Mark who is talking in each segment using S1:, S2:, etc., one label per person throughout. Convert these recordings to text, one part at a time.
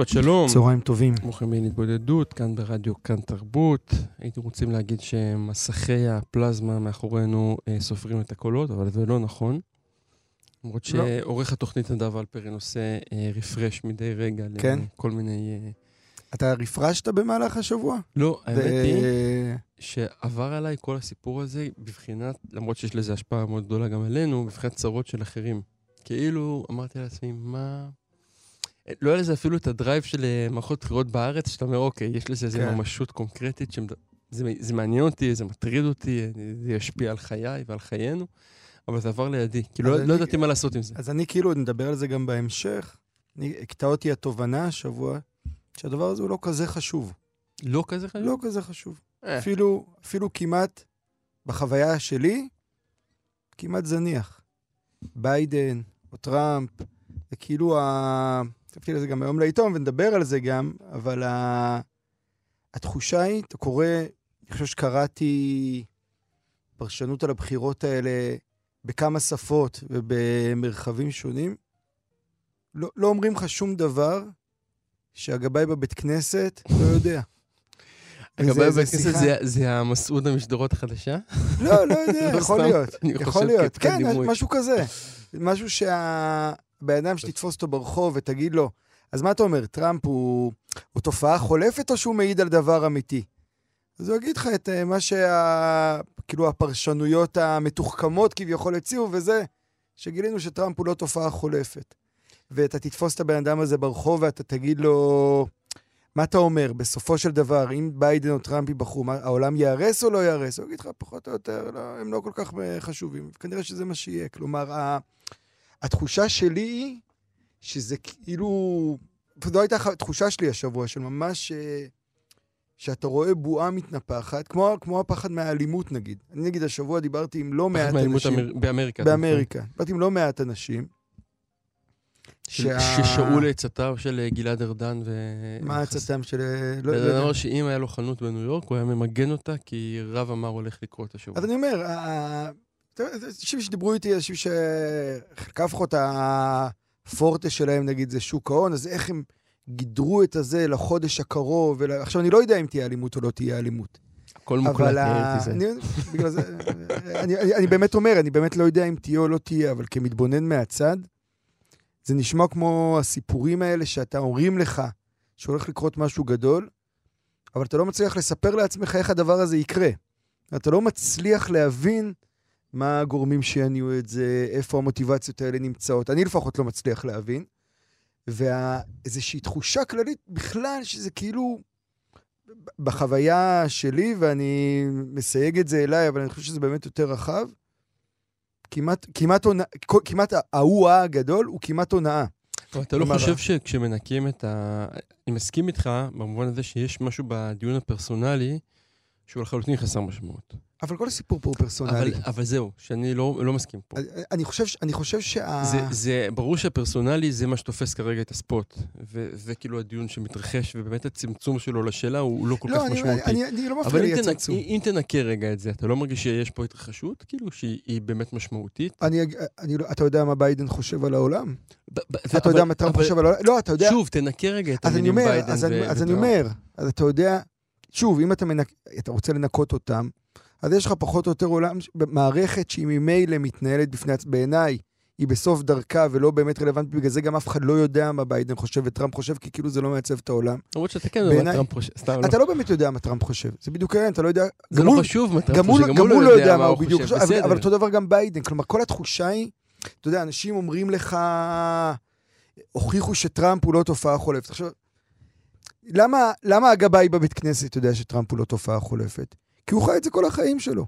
S1: שבת שלום.
S2: צהריים טובים.
S1: ברוכים להתבודדות, כאן ברדיו, כאן תרבות. הייתם רוצים להגיד שמסכי הפלזמה מאחורינו אה, סופרים את הקולות, אבל זה לא נכון. למרות
S2: לא.
S1: שעורך התוכנית נדב אלפרין עושה אה, רפרש מדי רגע
S2: כן?
S1: לכל מיני... אה,
S2: אתה רפרשת במהלך השבוע?
S1: לא, האמת
S2: ו-
S1: היא שעבר עליי כל הסיפור הזה בבחינת, למרות שיש לזה השפעה מאוד גדולה גם עלינו, בבחינת צרות של אחרים. כאילו, אמרתי לעצמי, מה... לא היה לזה אפילו את הדרייב של אה, מערכות בחירות בארץ, שאתה אומר, אוקיי, יש לזה איזו
S2: כן.
S1: ממשות קונקרטית, שמד... זה, זה מעניין אותי, זה מטריד אותי, אה, זה ישפיע על חיי ועל חיינו, אבל זה עבר לידי. כאילו,
S2: אז
S1: לא, לא
S2: אני-
S1: ידעתי מה לעשות עם זה.
S2: אז אני כאילו, נדבר על זה גם בהמשך. הקטע אותי התובנה השבוע, שהדבר הזה הוא לא כזה חשוב.
S1: לא כזה חשוב?
S2: לא כזה חשוב.
S1: אה,
S2: אפילו, אפילו כמעט, בחוויה שלי, כמעט זניח. ביידן או טראמפ, זה כאילו ה... כתבתי לזה גם היום לעיתון ונדבר על זה גם, אבל ה... התחושה היא, אתה קורא, אני חושב שקראתי פרשנות על הבחירות האלה בכמה שפות ובמרחבים שונים. לא, לא אומרים לך שום דבר שהגבאי בבית כנסת לא יודע. זה
S1: בבית כנסת זה- זה המסעודה משדרות החדשה?
S2: לא, לא יודע,
S1: לא
S2: יכול להיות. יכול להיות, כן. משהו כזה. משהו שהבן אדם שתתפוס אותו ברחוב ותגיד לו, אז מה אתה אומר, טראמפ הוא, הוא תופעה חולפת או שהוא מעיד על דבר אמיתי? אז הוא יגיד לך את אה, מה שה... כאילו הפרשנויות המתוחכמות כביכול הציעו, וזה שגילינו שטראמפ הוא לא תופעה חולפת. ואתה תתפוס את הבן אדם הזה ברחוב ואתה תגיד לו, מה אתה אומר? בסופו של דבר, אם ביידן או טראמפ ייבחרו, העולם ייהרס או לא ייהרס? הוא יגיד לך, פחות או יותר, לא, הם לא כל כך אה, חשובים. כנראה שזה מה שיהיה. כלומר, התחושה שלי היא שזה כאילו... זו הייתה ח- תחושה שלי השבוע, של ממש... אה, שאתה רואה בועה מתנפחת, כמו, כמו הפחד מהאלימות נגיד. אני נגיד השבוע דיברתי עם לא מעט אנשים...
S1: אמר- באמריקה. מתכוון.
S2: באמריקה. דיברתי עם לא מעט אנשים.
S1: של- ששאו לעצתיו של אה, גלעד ארדן ו...
S2: מה עצתם של... לא, לא
S1: ארדן
S2: יודע.
S1: אמר שאם היה לו חנות בניו יורק, הוא היה ממגן אותה, כי רב אמר הולך לקרות השבוע.
S2: אז אני אומר, אנשים שדיברו איתי, אנשים שחלקם לפחות הפורטה שלהם, נגיד, זה שוק ההון, אז איך הם גידרו את הזה לחודש הקרוב. ול... עכשיו, אני לא יודע אם תהיה אלימות או לא תהיה אלימות.
S1: הכל מוקלט,
S2: אבל
S1: נראה
S2: ה-
S1: לי זה.
S2: אני, אני באמת אומר, אני באמת לא יודע אם תהיה או לא תהיה, אבל כמתבונן מהצד, זה נשמע כמו הסיפורים האלה שאתה אומרים לך שהולך לקרות משהו גדול, אבל אתה לא מצליח לספר לעצמך איך הדבר הזה יקרה. אתה לא מצליח להבין מה הגורמים שיניעו את זה, איפה המוטיבציות האלה נמצאות. אני לפחות לא מצליח להבין. ואיזושהי תחושה כללית בכלל שזה כאילו בחוויה שלי, ואני מסייג את זה אליי, אבל אני חושב שזה באמת יותר רחב, כמעט, כמעט, הונא- כמעט ההוא הגדול הוא כמעט הונאה.
S1: אבל אתה לא חושב שכשמנקים את ה... אני מסכים איתך במובן הזה שיש משהו בדיון הפרסונלי שהוא לחלוטין חסר משמעות.
S2: אבל כל הסיפור פה הוא פרסונלי.
S1: אבל, אבל זהו, שאני לא, לא מסכים פה.
S2: אני- אני חושב, אני חושב שה...
S1: זה, זה ברור שהפרסונלי זה מה שתופס כרגע את הספוט. וזה כאילו הדיון שמתרחש, ובאמת הצמצום שלו לשאלה הוא לא כל כך
S2: לא, אני,
S1: משמעותי.
S2: אני, אני לא
S1: אבל
S2: מפריע לי הצמצום.
S1: אם תנקה רגע את זה, אתה לא מרגיש שיש פה התרחשות? כאילו שהיא היא באמת משמעותית?
S2: אני, אני, לא- אתה יודע מה ביידן חושב על העולם?
S1: ב- ב-
S2: אתה
S1: אבל-
S2: יודע מה טראמפ
S1: אבל-
S2: חושב על העולם? לא, אתה יודע...
S1: שוב, תנקה רגע את
S2: אני
S1: המילים
S2: אומר,
S1: ביידן
S2: אז, אני, אז אני. אומר, אז אתה יודע, שוב, אם אתה, מנק, אתה רוצה לנקות אותם, אז יש לך פחות או יותר עולם, מערכת שהיא ממילא מתנהלת בפני עצמה, בעיניי, היא בסוף דרכה ולא באמת רלוונטית, בגלל זה גם אף אחד לא יודע מה ביידן חושב וטראמפ חושב, כי כאילו זה לא מעצב את העולם.
S1: למרות שאתה כן יודע מה טראמפ חושב. סתם, לא.
S2: אתה לא באמת יודע מה טראמפ חושב, זה בדיוק העניין, אתה לא יודע...
S1: זה לא חשוב מה טראמפ חושב,
S2: גם הוא לא יודע מה הוא. בדיוק חושב. אבל אותו דבר גם ביידן. כלומר, כל התחושה היא, אתה יודע, אנשים אומרים לך, הוכיחו שטראמפ הוא לא תופעה חולפת. עכשיו, למה, למה הגבאי בבית כנסת יודע שטראמפ הוא לא תופעה חולפת? כי הוא חי את זה כל החיים שלו.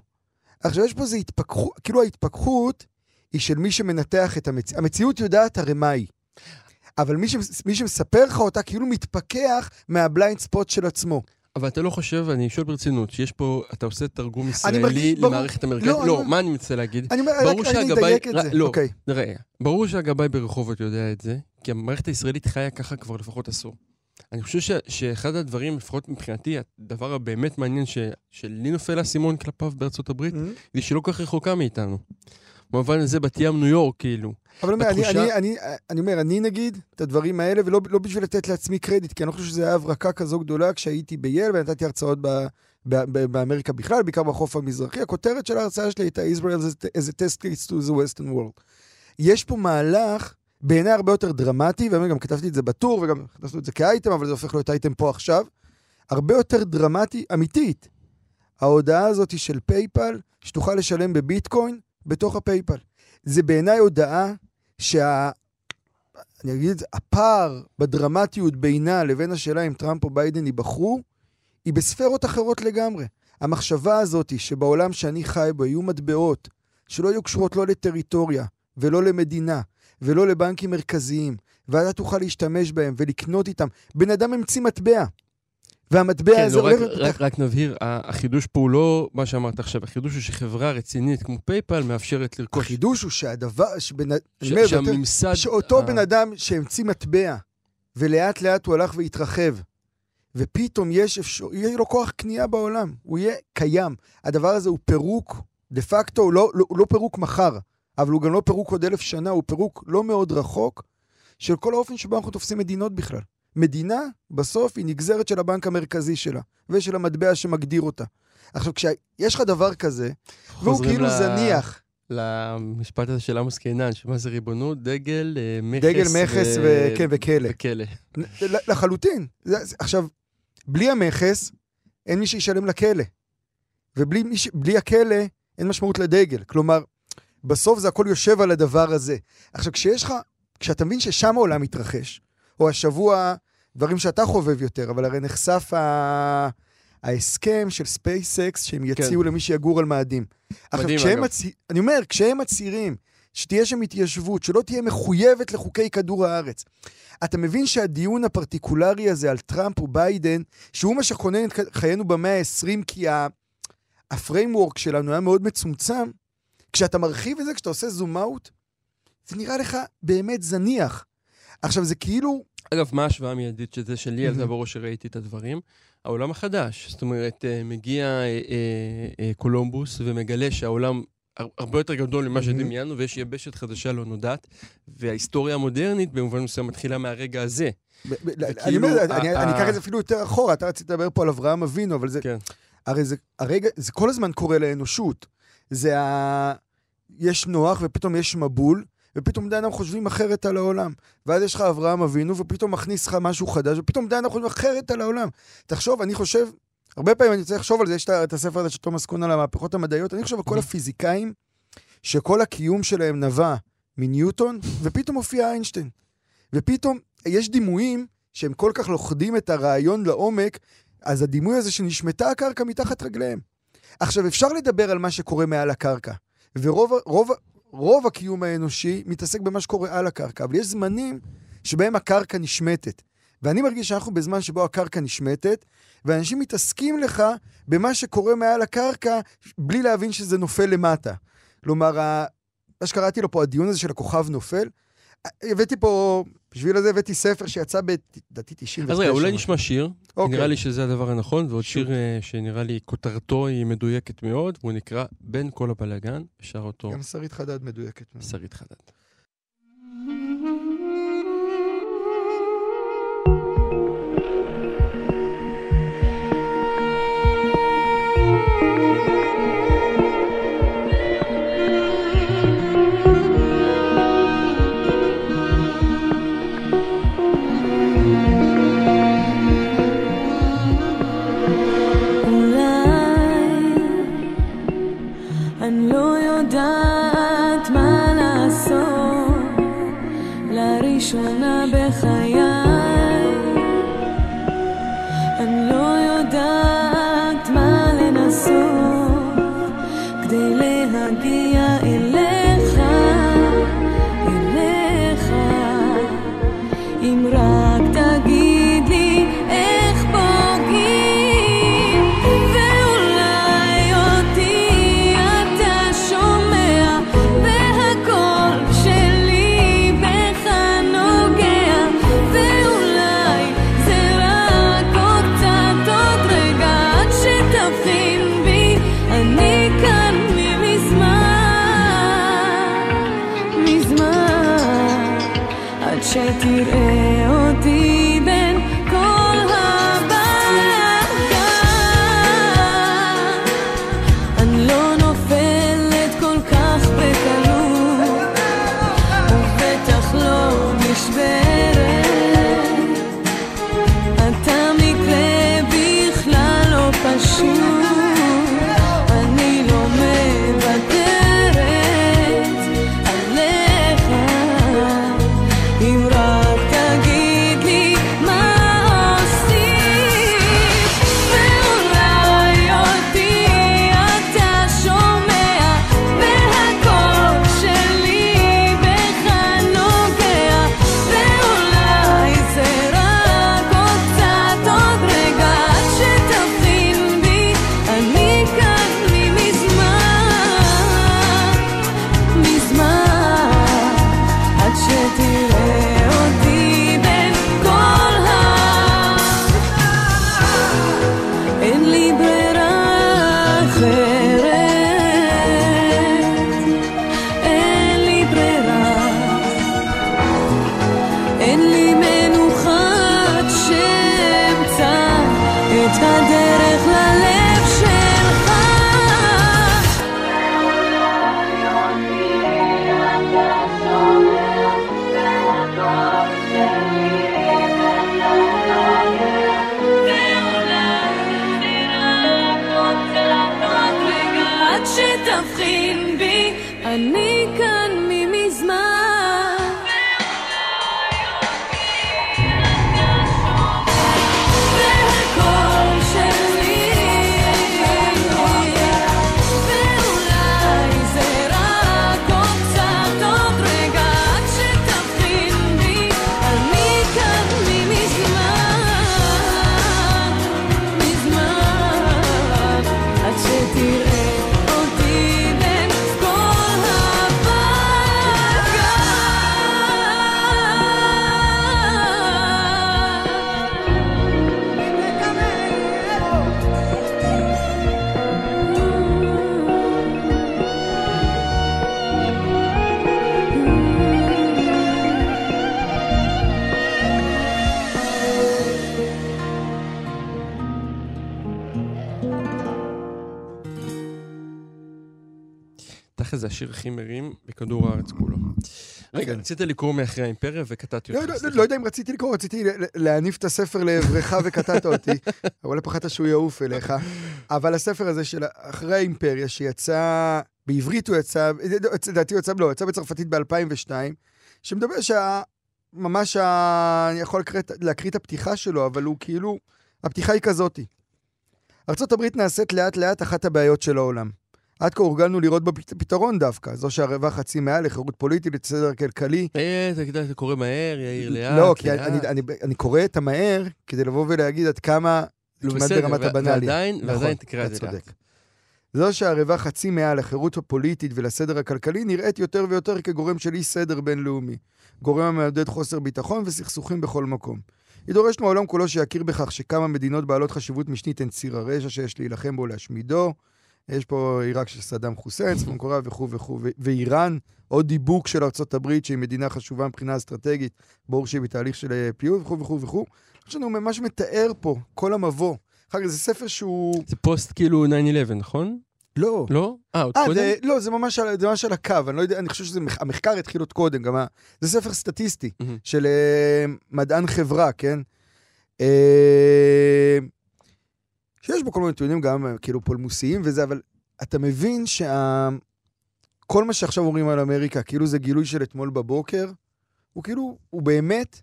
S2: עכשיו, יש פה איזו התפכחות, כאילו ההתפכחות היא של מי שמנתח את המציאות. המציאות יודעת הרי מה היא. אבל מי, ש... מי שמספר לך אותה כאילו מתפכח מה blind spot של עצמו.
S1: אבל אתה לא חושב, אני שואל ברצינות, שיש פה, אתה עושה תרגום ישראלי למערכת אמריקאית?
S2: לא,
S1: לא,
S2: אני-
S1: מה אני מנסה להגיד?
S2: אני אומר, רק אני אדייק את זה.
S1: לא.
S2: אוקיי.
S1: ראה, ברור שהגבאי ברחובות יודע את זה, כי המערכת הישראלית חיה ככה כבר לפחות עשור. אני חושב ש, שאחד הדברים, לפחות מבחינתי, הדבר הבאמת מעניין ש, שלי נופל האסימון כלפיו בארצות הברית,
S2: Mhm.
S1: היא שלא כל כך רחוקה מאיתנו. במובן הזה בת ים ניו יורק, כאילו.
S2: אבל אני אומר, אני,
S1: התחושה-
S2: אני, אני, אני אומר, אני נגיד את הדברים האלה, ולא לא בשביל לתת לעצמי קרדיט, כי אני לא חושב שזו הייתה הברקה כזו גדולה כשהייתי בייל ונתתי הרצאות ב, ב, ב, באמריקה בכלל, בעיקר בחוף המזרחי. הכותרת של ההרצאה שלי הייתה Israel as a test case to the Western world. יש פה מהלך בעיניי הרבה יותר דרמטי, ואני גם כתבתי את זה בטור, וגם הכנסנו את זה כאייטם, אבל זה הופך להיות אייטם פה עכשיו. הרבה יותר דרמטי, אמיתית. ההודעה הזאת של PayPal, שתוכל לשלם בביטקוין בתוך ה PayPal. זה בעיניי הודעה שה... אני אגיד, את זה, הפער בדרמטיות בינה לבין השאלה אם טראמפ או ביידן ייבחרו, היא בספרות אחרות לגמרי. המחשבה הזאת שבעולם שאני חי בו יהיו מטבעות שלא יהיו קשורות לא לטריטוריה ולא למדינה ולא לבנקים מרכזיים, ואתה תוכל להשתמש בהם ולקנות איתם. בן אדם המציא מטבע, והמטבע
S1: כן,
S2: הזה
S1: לא, רק,
S2: הולך...
S1: רק, רק נבהיר, ה- החידוש פה הוא לא מה שאמרת עכשיו, החידוש הוא שחברה רצינית כמו פייפל מאפשרת לרכוש.
S2: החידוש הוא שהדבר, שבן... אני
S1: ש-
S2: אומר, זה יותר-
S1: שהממסד...
S2: שאותו
S1: ה-
S2: בן אדם שהמציא מטבע, ולאט לאט הוא הלך והתרחב, ופתאום יש אפשר... יהיה לו כוח קנייה בעולם, הוא יהיה קיים. הדבר הזה הוא פירוק, דה פקטו, הוא לא, לא, לא פירוק מחר, אבל הוא גם לא פירוק עוד אלף שנה, הוא פירוק לא מאוד רחוק של כל האופן שבו אנחנו תופסים מדינות בכלל. מדינה, בסוף, היא נגזרת של הבנק המרכזי שלה, ושל המטבע שמגדיר אותה. עכשיו, כשיש לך דבר כזה, והוא כאילו
S1: ל-
S2: זניח,
S1: למשפט הזה של עמוס קינן, שמה זה ריבונות? דגל, אה, מכס
S2: דגל מכס ו... כן, וכלא.
S1: וכלא.
S2: לחלוטין. עכשיו, בלי המכס, אין מי שישלם לכלא. ובלי ש... הכלא, אין משמעות לדגל. כלומר, בסוף זה הכל יושב על הדבר הזה. עכשיו, כשיש לך, כשאתה מבין ששם העולם מתרחש, או השבוע, דברים שאתה חובב יותר, אבל הרי נחשף ה... ההסכם של ספייסקס שהם יציעו למי שיגור על מאדים. עכשיו,
S1: מדהים,
S2: כשהם
S1: אגב.
S2: מצהיר, אני אומר, כשהם מצהירים שתהיה שם התיישבות, שלא תהיה מחויבת לחוקי כדור הארץ, אתה מבין שהדיון הפרטיקולרי הזה על טראמפ וביידן, שהוא מה שכונן את חיינו במאה ה-20, כי ה- framework שלנו היה מאוד מצומצם, כשאתה מרחיב את זה, כשאתה עושה zoom out, זה נראה לך באמת זניח. עכשיו, זה כאילו,
S1: אגב, מה ההשוואה המיידית שזה שלי עלתה. בראש שראיתי את הדברים? העולם החדש. זאת אומרת, אה, מגיע אה, אה, קולומבוס ומגלה שהעולם הר- הרבה יותר גדול ממה. שדמיינו, ויש יבשת חדשה לא נודעת, וההיסטוריה המודרנית במובן מסוים מתחילה מהרגע הזה.
S2: ב- אני אקח את זה אפילו יותר אחורה, אתה רצית לדבר פה על אברהם אבינו, אבל זה,
S1: כן.
S2: הרי זה כל הזמן קורה לאנושות. זה ה... יש נוח ופתאום יש מבול, ופתאום בני אדם חושבים אחרת על העולם. ואז יש לך אברהם אבינו, ופתאום מכניס לך משהו חדש, ופתאום בני אדם חושבים אחרת על העולם. תחשוב, אני חושב, הרבה פעמים אני צריך לחשוב על זה, יש את הספר הזה של תומאס קון על המהפכות המדעיות, אני חושב על כל הפיזיקאים, שכל הקיום שלהם נבע מניוטון, ופתאום הופיע איינשטיין. ופתאום יש דימויים שהם כל כך לוכדים את הרעיון לעומק, אז הדימוי הזה שנשמטה הקרקע מתחת רגליהם. עכשיו, אפשר לדבר על מה שקורה מעל הקרקע, ורוב רוב, רוב הקיום האנושי מתעסק במה שקורה על הקרקע, אבל יש זמנים שבהם הקרקע נשמטת. ואני מרגיש שאנחנו בזמן שבו הקרקע נשמטת, ואנשים מתעסקים לך במה שקורה מעל הקרקע, בלי להבין שזה נופל למטה. כלומר, מה שקראתי לו פה, הדיון הזה של הכוכב נופל, הבאתי פה, בשביל זה הבאתי ספר שיצא ב... לדעתי 99.
S1: אז רגע, אולי. נשמע שיר.
S2: אוקיי.
S1: נראה לי שזה הדבר הנכון, ועוד
S2: שוט.
S1: שיר אה, שנראה לי כותרתו היא מדויקת מאוד, והוא נקרא בין כל הבלאגן, שר אותו
S2: גם שרית חדד מדויקת. מאוד.
S1: שרית חדד.
S3: לראשונה בחיי זה
S1: השיר הכי מרים בכדור הארץ כולו. רגע, רצית לקרוא מאחרי האימפריה וקטעתי
S2: לא,
S1: אותך.
S2: לא. לא יודע אם רציתי לקרוא, רציתי להניף את הספר לעברך וקטעת אותי, אבל פחדת שהוא יעוף אליך. אבל הספר הזה של אחרי האימפריה, שיצא, בעברית הוא יצא, לדעתי הוא יצא, לא, יצא בצרפתית ב-2002, שמדבר שה... ממש. אני יכול להקריא, להקריא את הפתיחה שלו, אבל הוא כאילו, הפתיחה היא כזאתי. ארה"ב נעשית לאט לאט אחת הבעיות של העולם. עד כה הורגלנו לראות בה פת- פתרון דווקא, זו שהרווחה חצי מעל לחירות פוליטית, לסדר כלכלי,
S1: אה, אתה קורא מהר, יאיר, לאט,
S2: לא, כי. אני, קורא את המהר כדי לבוא ולהגיד עד כמה
S1: לא,
S2: כמעט ברמת הבנאלי.
S1: ועדיין,
S2: נכון,
S1: ועדיין תקרא את זה לאט.
S2: זו שהערבה חצי מעל לחירות הפוליטית ולסדר הכלכלי נראית יותר ויותר כגורם של אי סדר בינלאומי. גורם המעודד חוסר ביטחון וסכסוכים בכל מקום. היא דורשת מהעולם כולו שיכיר בכך שכמה מדינות בעלות חשיבות משנית הן ציר הרשע שיש להילחם בו להשמידו. יש פה עיראק של סדאם חוסיין, צפון קוריאה וכו' וכו', ואיראן, עוד דיבוק של הברית, שהיא מדינה חשובה מבחינה אסטרטגית, ברור שהיא בתהליך של אה, פיוט וכו' וכו' וכו'. יש לנו ממש מתאר פה, כל המבוא. אחר כך זה ספר שהוא...
S1: זה פוסט כאילו 9-11, נכון?
S2: לא.
S1: לא? אה, עוד
S2: אה,
S1: קודם?
S2: זה, לא, זה ממש, על, זה ממש על הקו, אני לא יודע, אני חושב שהמחקר התחיל עוד קודם, גם ה... זה ספר סטטיסטי
S1: מהמם.
S2: של אה, מדען חברה, כן? אה, שיש בו כל מיני נתונים גם אה, כאילו פולמוסיים וזה, אבל אתה מבין שה... כל מה שעכשיו אומרים על אמריקה, כאילו זה גילוי של אתמול בבוקר, הוא כאילו, הוא באמת,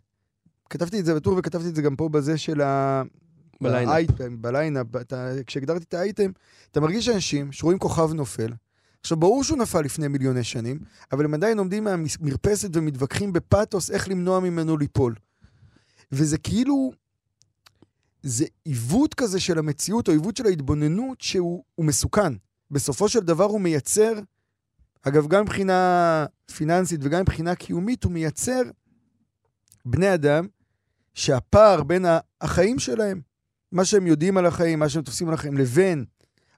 S2: כתבתי את זה בטור וכתבתי את זה גם פה בזה של ה...
S1: ב
S2: line-up. ב line-up, כשהגדרתי את האייטם, אתה מרגיש אנשים שרואים כוכב נופל. עכשיו, ברור שהוא נפל לפני מיליוני שנים, אבל הם עדיין עומדים מהמרפסת ומתווכחים בפאתוס איך למנוע ממנו ליפול. וזה כאילו, זה עיוות כזה של המציאות, או עיוות של ההתבוננות, שהוא הוא מסוכן. בסופו של דבר הוא מייצר, אגב, גם מבחינה פיננסית וגם מבחינה קיומית, הוא מייצר בני אדם שהפער בין החיים שלהם, מה שהם יודעים על החיים, מה שהם תופסים על החיים, לבין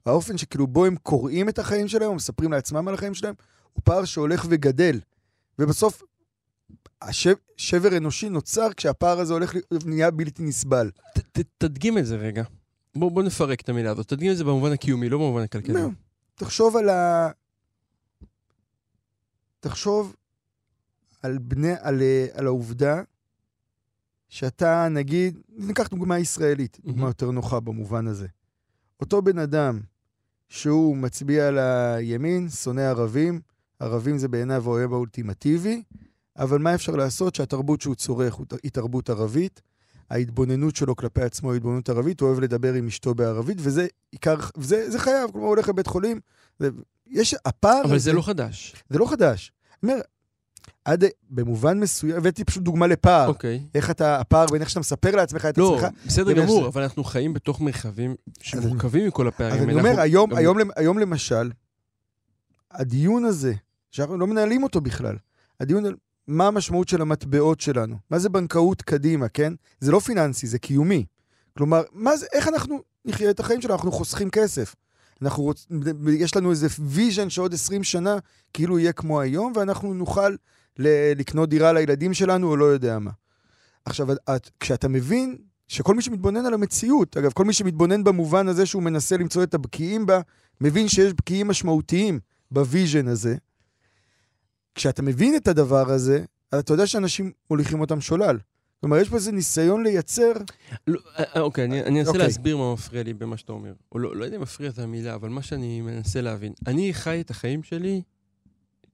S2: האופן שכאילו בו הם קוראים את החיים שלהם, או מספרים לעצמם על החיים שלהם, הוא פער שהולך וגדל. ובסוף, השב, שבר אנושי נוצר כשהפער הזה הולך, ל- נהיה בלתי נסבל.
S1: ת- ת- תדגים את זה רגע. בוא בוא נפרק את המילה הזאת. תדגים את זה במובן הקיומי, לא במובן הכלכלי.
S2: לא, תחשוב על ה... תחשוב על בני, על, על העובדה שאתה, נגיד, ניקח דוגמה ישראלית, דוגמה
S1: מהמם.
S2: יותר נוחה במובן הזה. אותו בן אדם שהוא מצביע על הימין, שונא ערבים, ערבים זה בעיניו האויב האולטימטיבי, אבל מה אפשר לעשות שהתרבות שהוא צורך היא תרבות ערבית, ההתבוננות שלו כלפי עצמו היא התבוננות ערבית, הוא אוהב לדבר עם אשתו בערבית, וזה עיקר, וזה זה חייב, כלומר, הוא הולך לבית חולים, זה, יש, הפער
S1: אבל
S2: הזה,
S1: זה לא חדש.
S2: זה לא חדש. אני אומר, עד, במובן מסוים, הבאתי פשוט דוגמה לפער.
S1: אוקיי.
S2: איך אתה, הפער בין איך שאתה מספר לעצמך את
S1: לא,
S2: עצמך.
S1: בסדר
S2: בין איך
S1: גמור,
S2: שזה-
S1: אבל אנחנו חיים בתוך מרחבים שמורכבים מכל הפערים.
S2: אז אני
S1: אנחנו-
S2: אומר, היום,
S1: גם-
S2: היום, למ- היום למשל, הדיון הזה, שאנחנו לא מנהלים אותו בכלל, הדיון על מה המשמעות של המטבעות שלנו, מה זה בנקאות קדימה, כן? זה לא פיננסי, זה קיומי. כלומר, מה זה, איך אנחנו נחיה את החיים שלנו? אנחנו חוסכים כסף. אנחנו רוצ... יש לנו איזה vision שעוד 20 שנה כאילו יהיה כמו היום, ואנחנו נוכל ל... לקנות דירה לילדים שלנו או לא יודע מה. עכשיו, את, כשאתה מבין שכל מי שמתבונן על המציאות, אגב, כל מי שמתבונן במובן הזה שהוא מנסה למצוא את הבקיעים בה, מבין שיש בקיעים משמעותיים ב vision הזה. כשאתה מבין את הדבר הזה, אז אתה יודע שאנשים מוליכים אותם שולל. כלומר, יש פה איזה ניסיון לייצר...
S1: לא, אה, אה, אוקיי, אני אני אנסה
S2: אוקיי.
S1: להסביר מה מפריע לי במה שאתה אומר. או לא לא יודע אם מפריע את המילה, אבל מה שאני מנסה להבין. אני חי את החיים שלי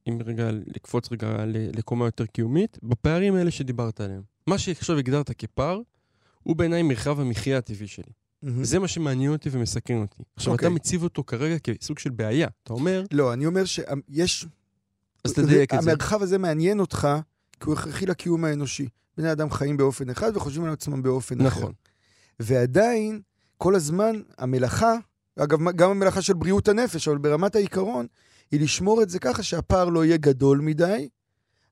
S1: אם רגע לקפוץ רגע לקומה יותר קיומית, בפערים האלה שדיברת עליהם. מה שעכשיו הגדרת כפער, הוא בעיניי מרחב המחיה הטבעי שלי.
S2: מהמם.
S1: זה מה שמעניין אותי ומסכן אותי. עכשיו, אתה
S2: אוקיי.
S1: מציב אותו כרגע כסוג של בעיה. אתה אומר,
S2: לא, אני אומר שיש...
S1: אז תדייק את זה.
S2: המרחב הזה מעניין אותך, כי הוא הכרחי לקיום האנושי. בני אדם חיים באופן אחד וחושבים על עצמם באופן אחר.
S1: נכון.
S2: ועדיין, כל הזמן, המלאכה, אגב, גם המלאכה של בריאות הנפש, אבל ברמת העיקרון, היא לשמור את זה ככה שהפער לא יהיה גדול מדי,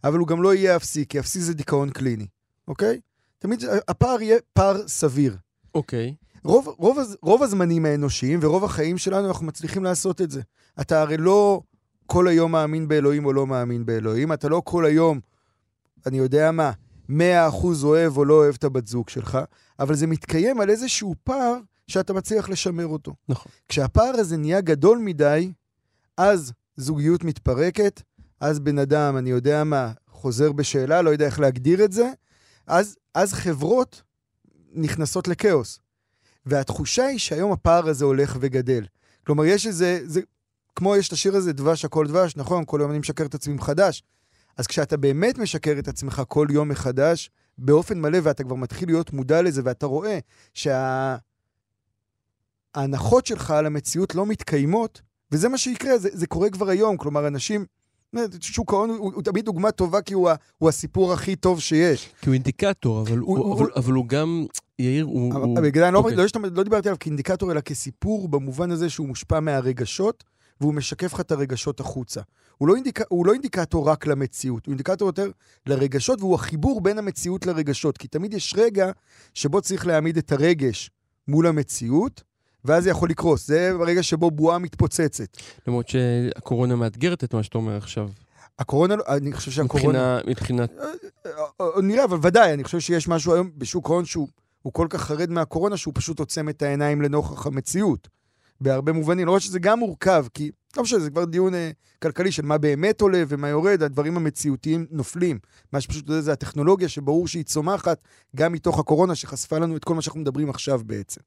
S2: אבל הוא גם לא יהיה אפסי, כי אפסי זה דיכאון קליני, אוקיי? תמיד הפער יהיה פער סביר.
S1: אוקיי.
S2: רוב, רוב, רוב הזמנים האנושיים ורוב החיים שלנו, אנחנו מצליחים לעשות את זה. אתה הרי לא כל היום מאמין באלוהים או לא מאמין באלוהים, אתה לא כל היום, אני יודע מה, 100% אוהב או לא אוהב את הבת זוג שלך, אבל זה מתקיים על איזשהו פער שאתה מצליח לשמר אותו.
S1: נכון.
S2: כשהפער הזה נהיה גדול מדי, אז זוגיות מתפרקת, אז בן אדם, אני יודע מה, חוזר בשאלה, לא יודע איך להגדיר את זה, אז, אז חברות נכנסות לכאוס. והתחושה היא שהיום הפער הזה הולך וגדל. כלומר, יש איזה, זה, כמו יש את השיר הזה, דבש הכל דבש, נכון? כל יום אני משקר את עצמי מחדש. אז כשאתה באמת משקר את עצמך כל יום מחדש, באופן מלא, ואתה כבר מתחיל להיות מודע לזה, ואתה רואה שההנחות שלך על המציאות לא מתקיימות, וזה מה שיקרה, זה, זה קורה כבר היום. כלומר, אנשים... שוק ההון הוא, הוא תמיד דוגמה טובה כי הוא, הוא הסיפור הכי טוב שיש.
S1: כי הוא אינדיקטור, אבל
S2: הוא-
S1: הוא-
S2: הוא-
S1: אבל- אבל הוא גם, יאיר, הוא...
S2: אבל
S1: הוא-
S2: בגלל זה אני לא,
S1: אוקיי.
S2: לא, לא דיברתי עליו כאינדיקטור, אלא כסיפור במובן הזה שהוא מושפע מהרגשות, והוא משקף לך את הרגשות החוצה. הוא לא, אינדיק, הוא לא אינדיקטור רק למציאות, הוא אינדיקטור יותר לרגשות, והוא החיבור בין המציאות לרגשות. כי תמיד יש רגע שבו צריך להעמיד את הרגש מול המציאות, ואז זה יכול לקרוס. זה הרגע שבו בועה מתפוצצת.
S1: למרות שהקורונה מאתגרת את מה שאתה אומר עכשיו.
S2: הקורונה, לא- אני חושב שהקורונה...
S1: מבחינה, מבחינת...
S2: אה, אה, נראה, אבל ודאי, אני חושב שיש משהו היום בשוק ההון שהוא הוא כל כך חרד מהקורונה, שהוא פשוט עוצם את העיניים לנוכח המציאות. בהרבה מובנים. למרות שזה גם מורכב, כי לא משנה, זה כבר דיון אה, כלכלי של מה באמת עולה ומה יורד, הדברים המציאותיים נופלים. מה שפשוט יודע, זה הטכנולוגיה שברור שהיא צומחת גם מתוך הקורונה, שחשפה לנו את כל מה שאנחנו מדברים עכשיו בעצם.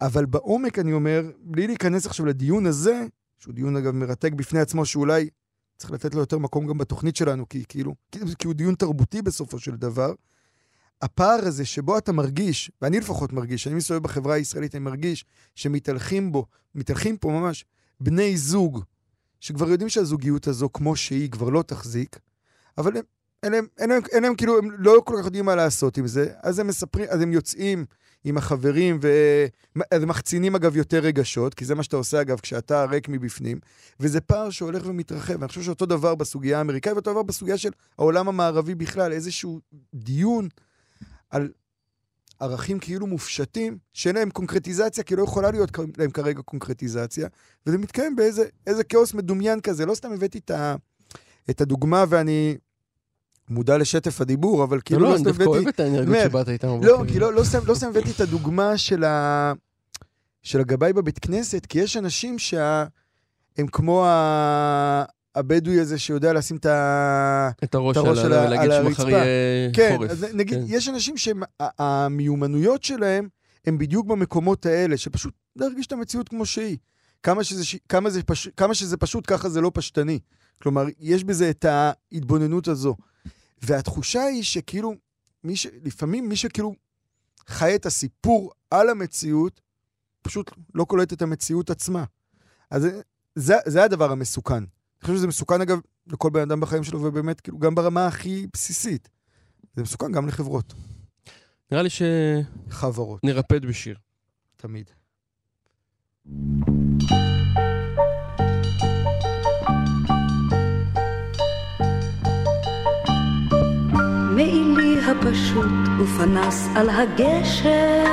S2: אבל בעומק, אני אומר, בלי להיכנס עכשיו לדיון הזה, שהוא דיון אגב מרתק בפני עצמו, שאולי צריך לתת לו יותר מקום גם בתוכנית שלנו, כי כאילו, כי, כי הוא דיון תרבותי בסופו של דבר. הפער הזה שבו אתה מרגיש, ואני לפחות מרגיש, אני מסתובב בחברה הישראלית, אני מרגיש שמתהלכים בו, מתהלכים פה ממש בני זוג, שכבר יודעים שהזוגיות הזו כמו שהיא כבר לא תחזיק, אבל הם, אין להם, אין להם, אין להם כאילו, הם לא כל כך יודעים מה לעשות עם זה, אז הם מספרים, אז הם יוצאים עם החברים, ואז הם מחצינים אגב יותר רגשות, כי זה מה שאתה עושה אגב כשאתה ריק מבפנים, וזה פער שהולך ומתרחב. ואני חושב שאותו דבר בסוגיה האמריקאית, ואותו דבר בסוגיה של העולם המערבי בכלל, איזשהו דיון על ערכים כאילו מופשטים, שאין להם קונקרטיזציה, כי לא יכולה להיות להם כרגע קונקרטיזציה, וזה מתקיים באיזה איזה כאוס מדומיין כזה. לא סתם הבאתי את, ה, את הדוגמה, ואני מודע לשטף הדיבור, אבל כאילו
S1: לא,
S2: לא
S1: אני
S2: סתם
S1: דווקא
S2: הבאתי...
S1: אוהב את האנרגיות שבאת איתן.
S2: לא. כי לא, לא, סתם, לא הבאתי את הדוגמה של, ה... של הגבאי בבית כנסת, כי יש אנשים שה... הם כמו ה... הבדואי הזה שיודע לשים את ה...
S1: את הראש
S2: את הראש
S1: על
S2: על
S1: ה...
S2: ה-
S1: להגיד
S2: על
S1: שמחר
S2: הרצפה.
S1: יהיה
S2: כן,
S1: חורף.
S2: אז נגיד,
S1: כן.
S2: יש אנשים שהמיומנויות שלהם הם בדיוק במקומות האלה, שפשוט להרגיש את המציאות כמו שהיא. כמה שזה, כמה, זה פש... כמה שזה פשוט, ככה זה לא פשטני. כלומר, יש בזה את ההתבוננות הזו. והתחושה היא שכאילו, מי ש... לפעמים מי שכאילו חי את הסיפור על המציאות, פשוט לא קולט את המציאות עצמה. אז זה, זה הדבר המסוכן. אני חושב שזה מסוכן, אגב, לכל בן אדם בחיים שלו, ובאמת, כאילו, גם ברמה הכי בסיסית. זה מסוכן גם לחברות.
S1: נראה לי שנרפד
S2: חברות,
S1: בשיר.
S2: תמיד.
S4: מעילי הפשוט ופנס על הגשר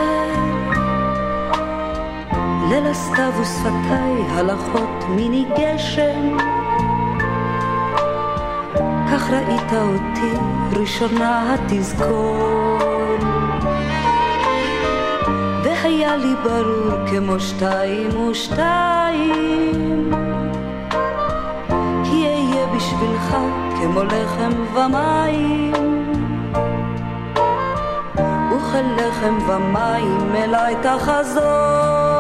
S4: ליל הסתיו ושפתיי הלכות מיני גשם ראית אותי ראשונה התזכור. והיה לי ברור כמו שתיים ושתיים כי אהיה בשבילך כמו לחם ומים וכלחם ומים אליי תחזור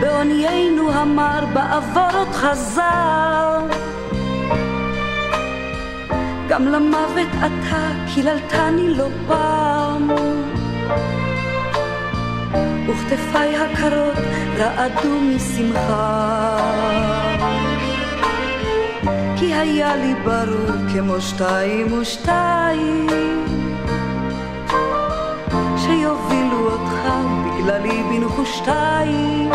S4: בעוניינו אמר בעבור עוד חזר. גם למוות אתה קיללתני לא פעם. וכתפיי הקרות רעדו משמחה. כי היה לי ברור כמו שתיים ושתיים שיובילו אותך בגללי בנחושתיים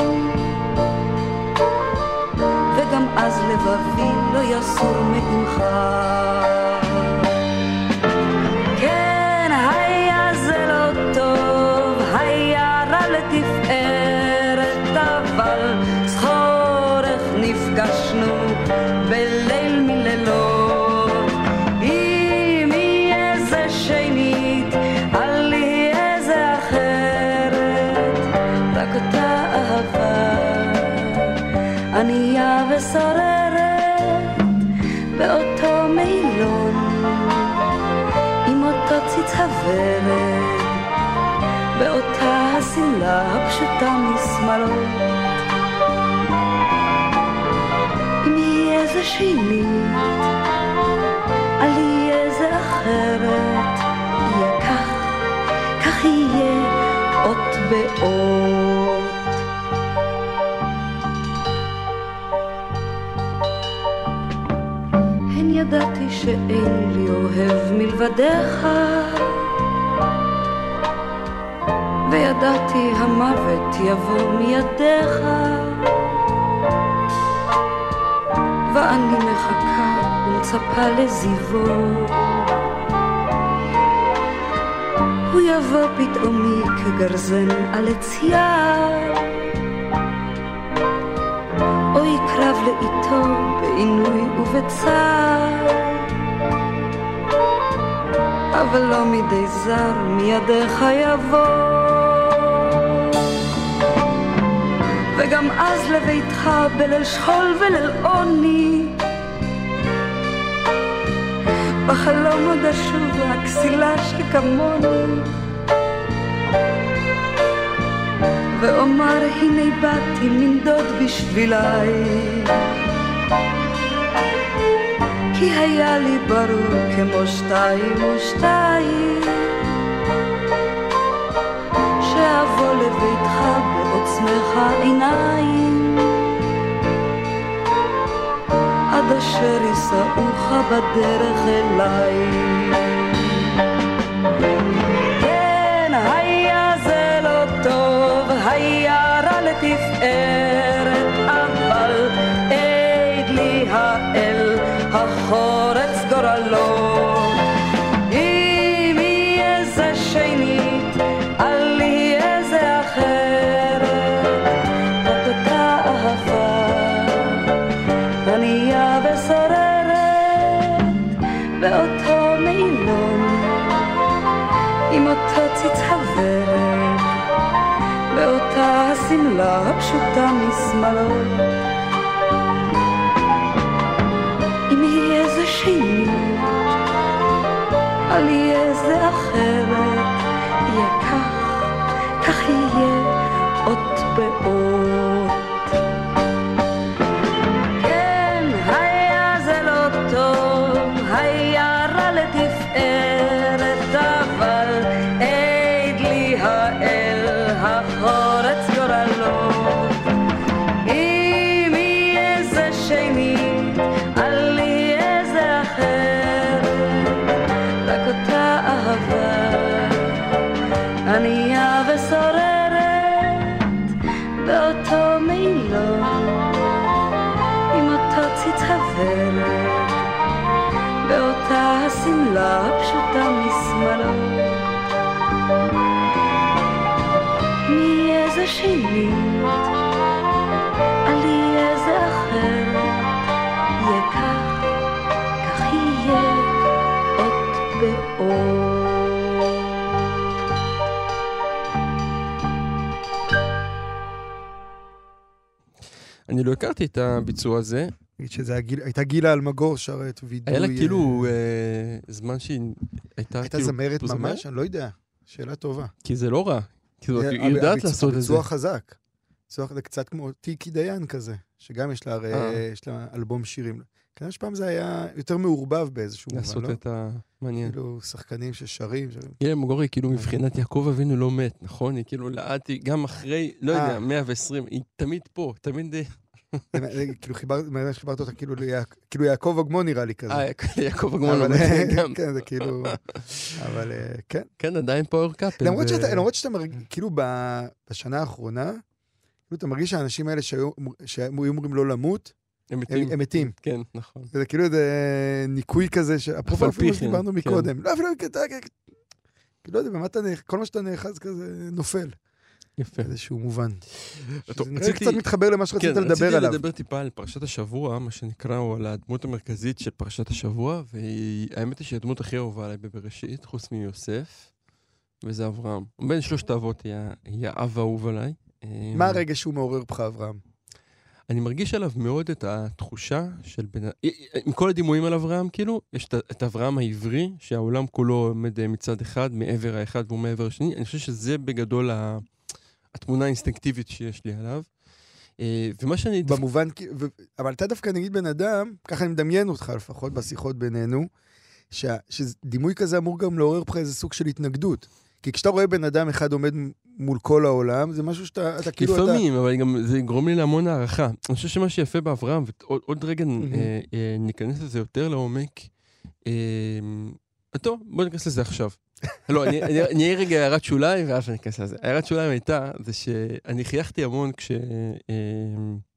S4: וגם אז לבבי לא יסור מעמך משמאלות. אם יהיה זה שנית, אל יהיה זה אחרת, יהיה כך, כך יהיה אות באות. הן ידעתי שאין לי אוהב מלבדיך וידעתי המוות יבוא מידיך. ואני מחכה ומצפה לזיוו. הוא יבוא פתאומי כגרזן על עץ יער אוי קרב לאיתו בעינוי ובצער. אבל לא מידי זר מידיך יבוא וגם אז לביתך בליל שכול וליל עוני. בחלום עוד אשוב הכסילה שכמוני. ואומר הנה באתי מנדוד בשבילי. כי היה לי ברור כמו שתיים ושתיים שאבוא לביתך בעוצמך עיניים. עד אשר יישאוך בדרך אליי. כן, היה זה לא טוב, היה רע לתפארת, השמלה הפשוטה משמאלות. אם יהיה זה שנית, אל יהיה זה אחרת, יהיה כך, כך יהיה אות באות. כן, היה זה לא טוב, היה
S1: הכרתי את הביצוע הזה.
S2: נגיד שזה היה גיל- הייתה גילה אלמגור שרה את וידוי.
S1: היה לה
S2: אה,
S1: כאילו אה, זמן שהיא הייתה
S2: הייתה
S1: כאילו...
S2: זמרת? ממש? אני לא יודע. שאלה טובה.
S1: כי זה לא רע. כאילו,
S2: אה,
S1: היא יודעת לעשות את זה.
S2: הביצוע חזק. צורך זה קצת כמו טיקי דיין כזה, שגם יש לה
S1: אה.
S2: יש לה אלבום שירים. כנראה שפעם זה היה יותר מעורבב באיזשהו מובן,
S1: לעשות
S2: לא?
S1: את המעניין.
S2: כאילו, שחקנים ששרים.
S1: גילה מגורי, כאילו
S2: אה.
S1: מבחינת יעקב אבינו לא מת, נכון? היא כאילו היא גם אחרי, לא יודע,
S2: אה.
S1: 120, היא תמיד פה, תמיד... אה,
S2: כאילו ממש חיברת אותה כאילו כאילו יעקב אגמון נראה לי כזה.
S1: אה, יעקב אגמון מת גם.
S2: כן, זה כאילו... אבל אה, כן.
S1: כן, עדיין פאוור קאפל.
S2: למרות שאתה, מרגיש, כאילו בשנה האחרונה, כאילו אתה מרגיש שהאנשים האלה שהיו אמורים לא למות,
S1: הם מתים.
S2: הם מתים.
S1: כן, נכון.
S2: זה כאילו איזה ניקוי כזה,
S1: אף
S2: אפרופו
S1: על
S2: אפילו
S1: כן,
S2: שדיברנו
S1: כן.
S2: מקודם. לא, אפילו, אתה- כאילו, לא יודע, במה אתה נאחז, כל מה שאתה נאחז כזה נופל,
S1: יפה.
S2: באיזשהו מובן. זה
S1: רציתי-
S2: קצת מתחבר למה שרצית
S1: כן,
S2: לדבר
S1: רציתי
S2: עליו.
S1: לדבר טיפה על פרשת השבוע, מה שנקרא, או על הדמות המרכזית של פרשת השבוע, והאמת היא שהיא הדמות הכי אהובה עליי בבראשית, חוץ מיוסף, וזה אברהם. בין שלושת האבות היא האב האהוב עליי.
S2: מה הרגע שהוא מעורר בך, אברהם?
S1: אני מרגיש עליו מאוד את התחושה של בן... עם כל הדימויים על אברהם, כאילו, יש את- את אברהם העברי, שהעולם כולו עומד אה, מצד אחד, מעבר האחד והוא מעבר השני. אני חושב שזה בגדול ה- התמונה האינסטינקטיבית שיש לי עליו. אה, ומה שאני...
S2: במובן, ו- אבל אתה דווקא נגיד בן אדם, ככה אני מדמיין אותך לפחות בשיחות בינינו, שה- שדימוי כזה אמור גם לעורר בך איזה סוג של התנגדות. כי כשאתה רואה בן אדם אחד עומד מול כל העולם, זה משהו שאתה אתה כאילו... אתה-
S1: לפעמים, אבל גם זה יגרום לי להמון הערכה. אני חושב שמה שיפה באברהם, ועוד עוד רגע
S2: מהמם.
S1: אה, אה, ניכנס לזה יותר לעומק, אה, טוב, בוא ניכנס לזה עכשיו. לא, אני אהיה רגע הערת שוליים, ואז אני אכנס לזה. הערת שוליים הייתה, זה שאני חייכתי המון כש... אה,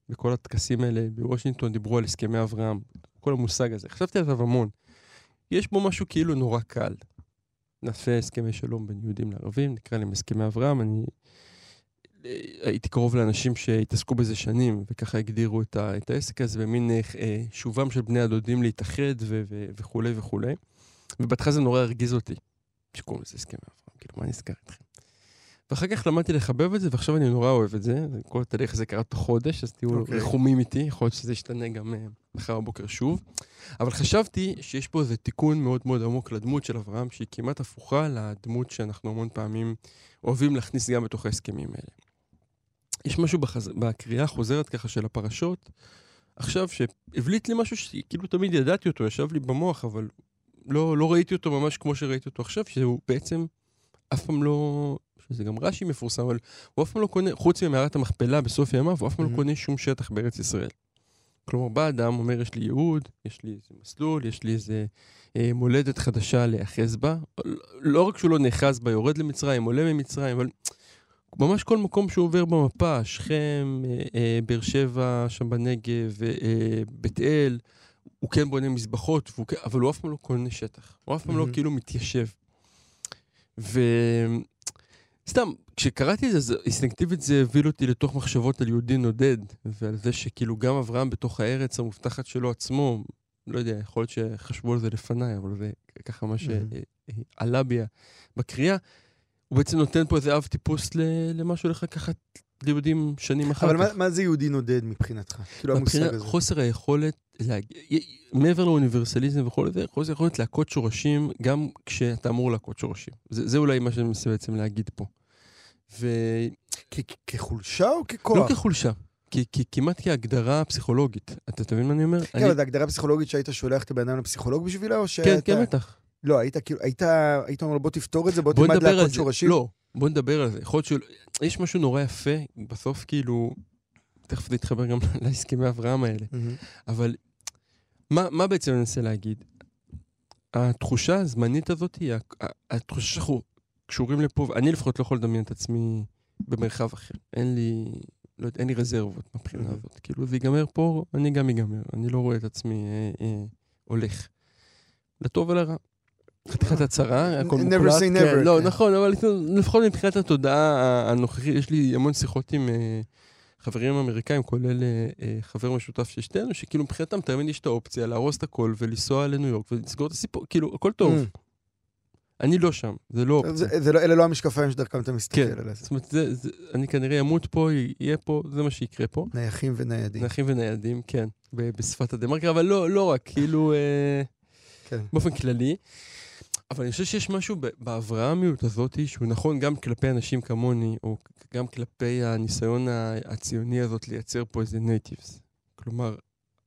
S1: בכל הטקסים האלה בוושינגטון דיברו על הסכמי אברהם, כל המושג הזה. חשבתי עליו המון. יש בו משהו כאילו נורא קל. נעשה הסכמי שלום בין יהודים לערבים, נקרא להם הסכמי אברהם. אני הייתי קרוב לאנשים שהתעסקו בזה שנים, וככה הגדירו את, ה, את העסק הזה במין אה, אה, שובם של בני הדודים להתאחד ו, ו, וכולי וכולי. ובהתחלה זה נורא הרגיז אותי, שקוראים לזה הסכמי אברהם, כאילו, מה נסגר איתכם? ואחר כך למדתי לחבב את זה, ועכשיו אני נורא אוהב את זה. כל התהליך הזה קרה תוך חודש, אז תהיו
S2: אוקיי.
S1: רחומים איתי, יכול להיות שזה ישתנה גם אה, מחר בבוקר שוב. אבל חשבתי שיש פה איזה תיקון מאוד מאוד עמוק לדמות של אברהם, שהיא כמעט הפוכה לדמות שאנחנו המון פעמים אוהבים להכניס גם בתוך ההסכמים האלה. יש משהו בחז... בקריאה החוזרת ככה של הפרשות, עכשיו שהבליט לי משהו שכאילו תמיד ידעתי אותו, ישב לי במוח, אבל לא, לא ראיתי אותו ממש כמו שראיתי אותו עכשיו, שהוא בעצם אף פעם לא... שזה גם רש"י מפורסם, אבל הוא אף פעם לא קונה, חוץ ממערת המכפלה בסוף ימיו, הוא אף פעם לא
S2: Mhm.
S1: קונה שום שטח בארץ ישראל. כלומר, בא אדם, אומר, יש לי ייעוד, יש לי איזה מסלול, יש לי איזה אה, מולדת חדשה להיאחז בה. לא רק שהוא לא נאחז בה, יורד למצרים, עולה ממצרים, אבל ממש כל מקום שהוא עובר במפה, שכם, אה, אה, באר שבע, שם בנגב, אה, בית אל, הוא כן בונה מזבחות, והוא כן, אבל הוא אף פעם לא קונה שטח. הוא אף פעם לא
S2: מהמם.
S1: כאילו מתיישב. וסתם, כשקראתי את זה, אינסטינקטיבית זה הוביל אותי לתוך מחשבות על יהודי נודד, ועל זה שכאילו גם אברהם בתוך הארץ המובטחת שלו עצמו, לא יודע, יכול להיות שחשבו על זה לפניי, אבל זה ככה מה
S2: מהמם.
S1: שעלה בי בקריאה. הוא בעצם נותן פה איזה אב טיפוס למה שהולך לקחת ליהודים שנים אחר
S2: אבל
S1: כך.
S2: מה- מה זה יהודי נודד מבחינתך? כאילו המושג הזה.
S1: חוסר היכולת, להג... י- מעבר לאוניברסליזם וכל זה, חוסר היכולת להכות שורשים גם כשאתה אמור להכות שורשים. זה, זה אולי מה שאני מנסה בעצם להגיד פה. ולא
S2: כ- כחולשה או ככוח?
S1: כחולשה, כי, כי כמעט כהגדרה פסיכולוגית. אתה אתה מבין מה אני אומר?
S2: כן, אבל זו הגדרה פסיכולוגית שהיית שולח את הבן אדם לפסיכולוג בשבילה, או שאתה...
S1: כן, כן, בטח.
S2: לא, היית כאילו, היית, היית אומר בוא תפתור את זה, בוא תלמד
S1: זה.
S2: שורשים.
S1: לא, בוא נדבר על זה. יכול להיות שיש משהו נורא יפה, בסוף כאילו, תכף זה יתחבר גם להסכמי אברהם האלה.
S2: מהמם.
S1: אבל מה, מה בעצם אני מנסה להגיד? התחושה הזמנית הזאת היא התחושה שאנחנו קשורים לפה, ואני לפחות לא יכול לדמיין את עצמי במרחב אחר. אין לי, לא יודע, אין לי רזרבות מבחינה. הזאת. כאילו, זה ייגמר פה, אני גם ייגמר. אני לא רואה את עצמי אה, אה, הולך. לטוב ולרע. חתיכת הצהרה, הכל
S2: Never say
S1: כן,
S2: never,
S1: לא,
S2: כן.
S1: נכון, אבל לפחות מבחינת התודעה הנוכחית, יש לי המון שיחות עם אה, חברים אמריקאים, כולל אה, אה, חבר משותף של שתינו, שכאילו מבחינתם תמיד יש את האופציה להרוס את הכל ולנסוע לניו יורק ולסגור את הסיפור, כאילו, הכל טוב.
S2: Mm.
S1: אני לא שם, זה לא אופציה.
S2: לא- אלה לא המשקפיים שדרכם אתה מסתכל
S1: כן,
S2: על זה.
S1: זאת אומרת, אני כנראה אמות פה, יהיה פה, זה מה שיקרה פה.
S2: נייחים וניידים.
S1: נחים וניידים, כן, בשפת הדה-מרקר, אבל לא, לא רק, כאילו,
S2: כן.
S1: באופן כללי. אבל אני חושב שיש משהו באברהמיות הזאת שהוא נכון גם כלפי אנשים כמוני, או גם כלפי הניסיון הציוני הזאת לייצר פה איזה natives. כלומר,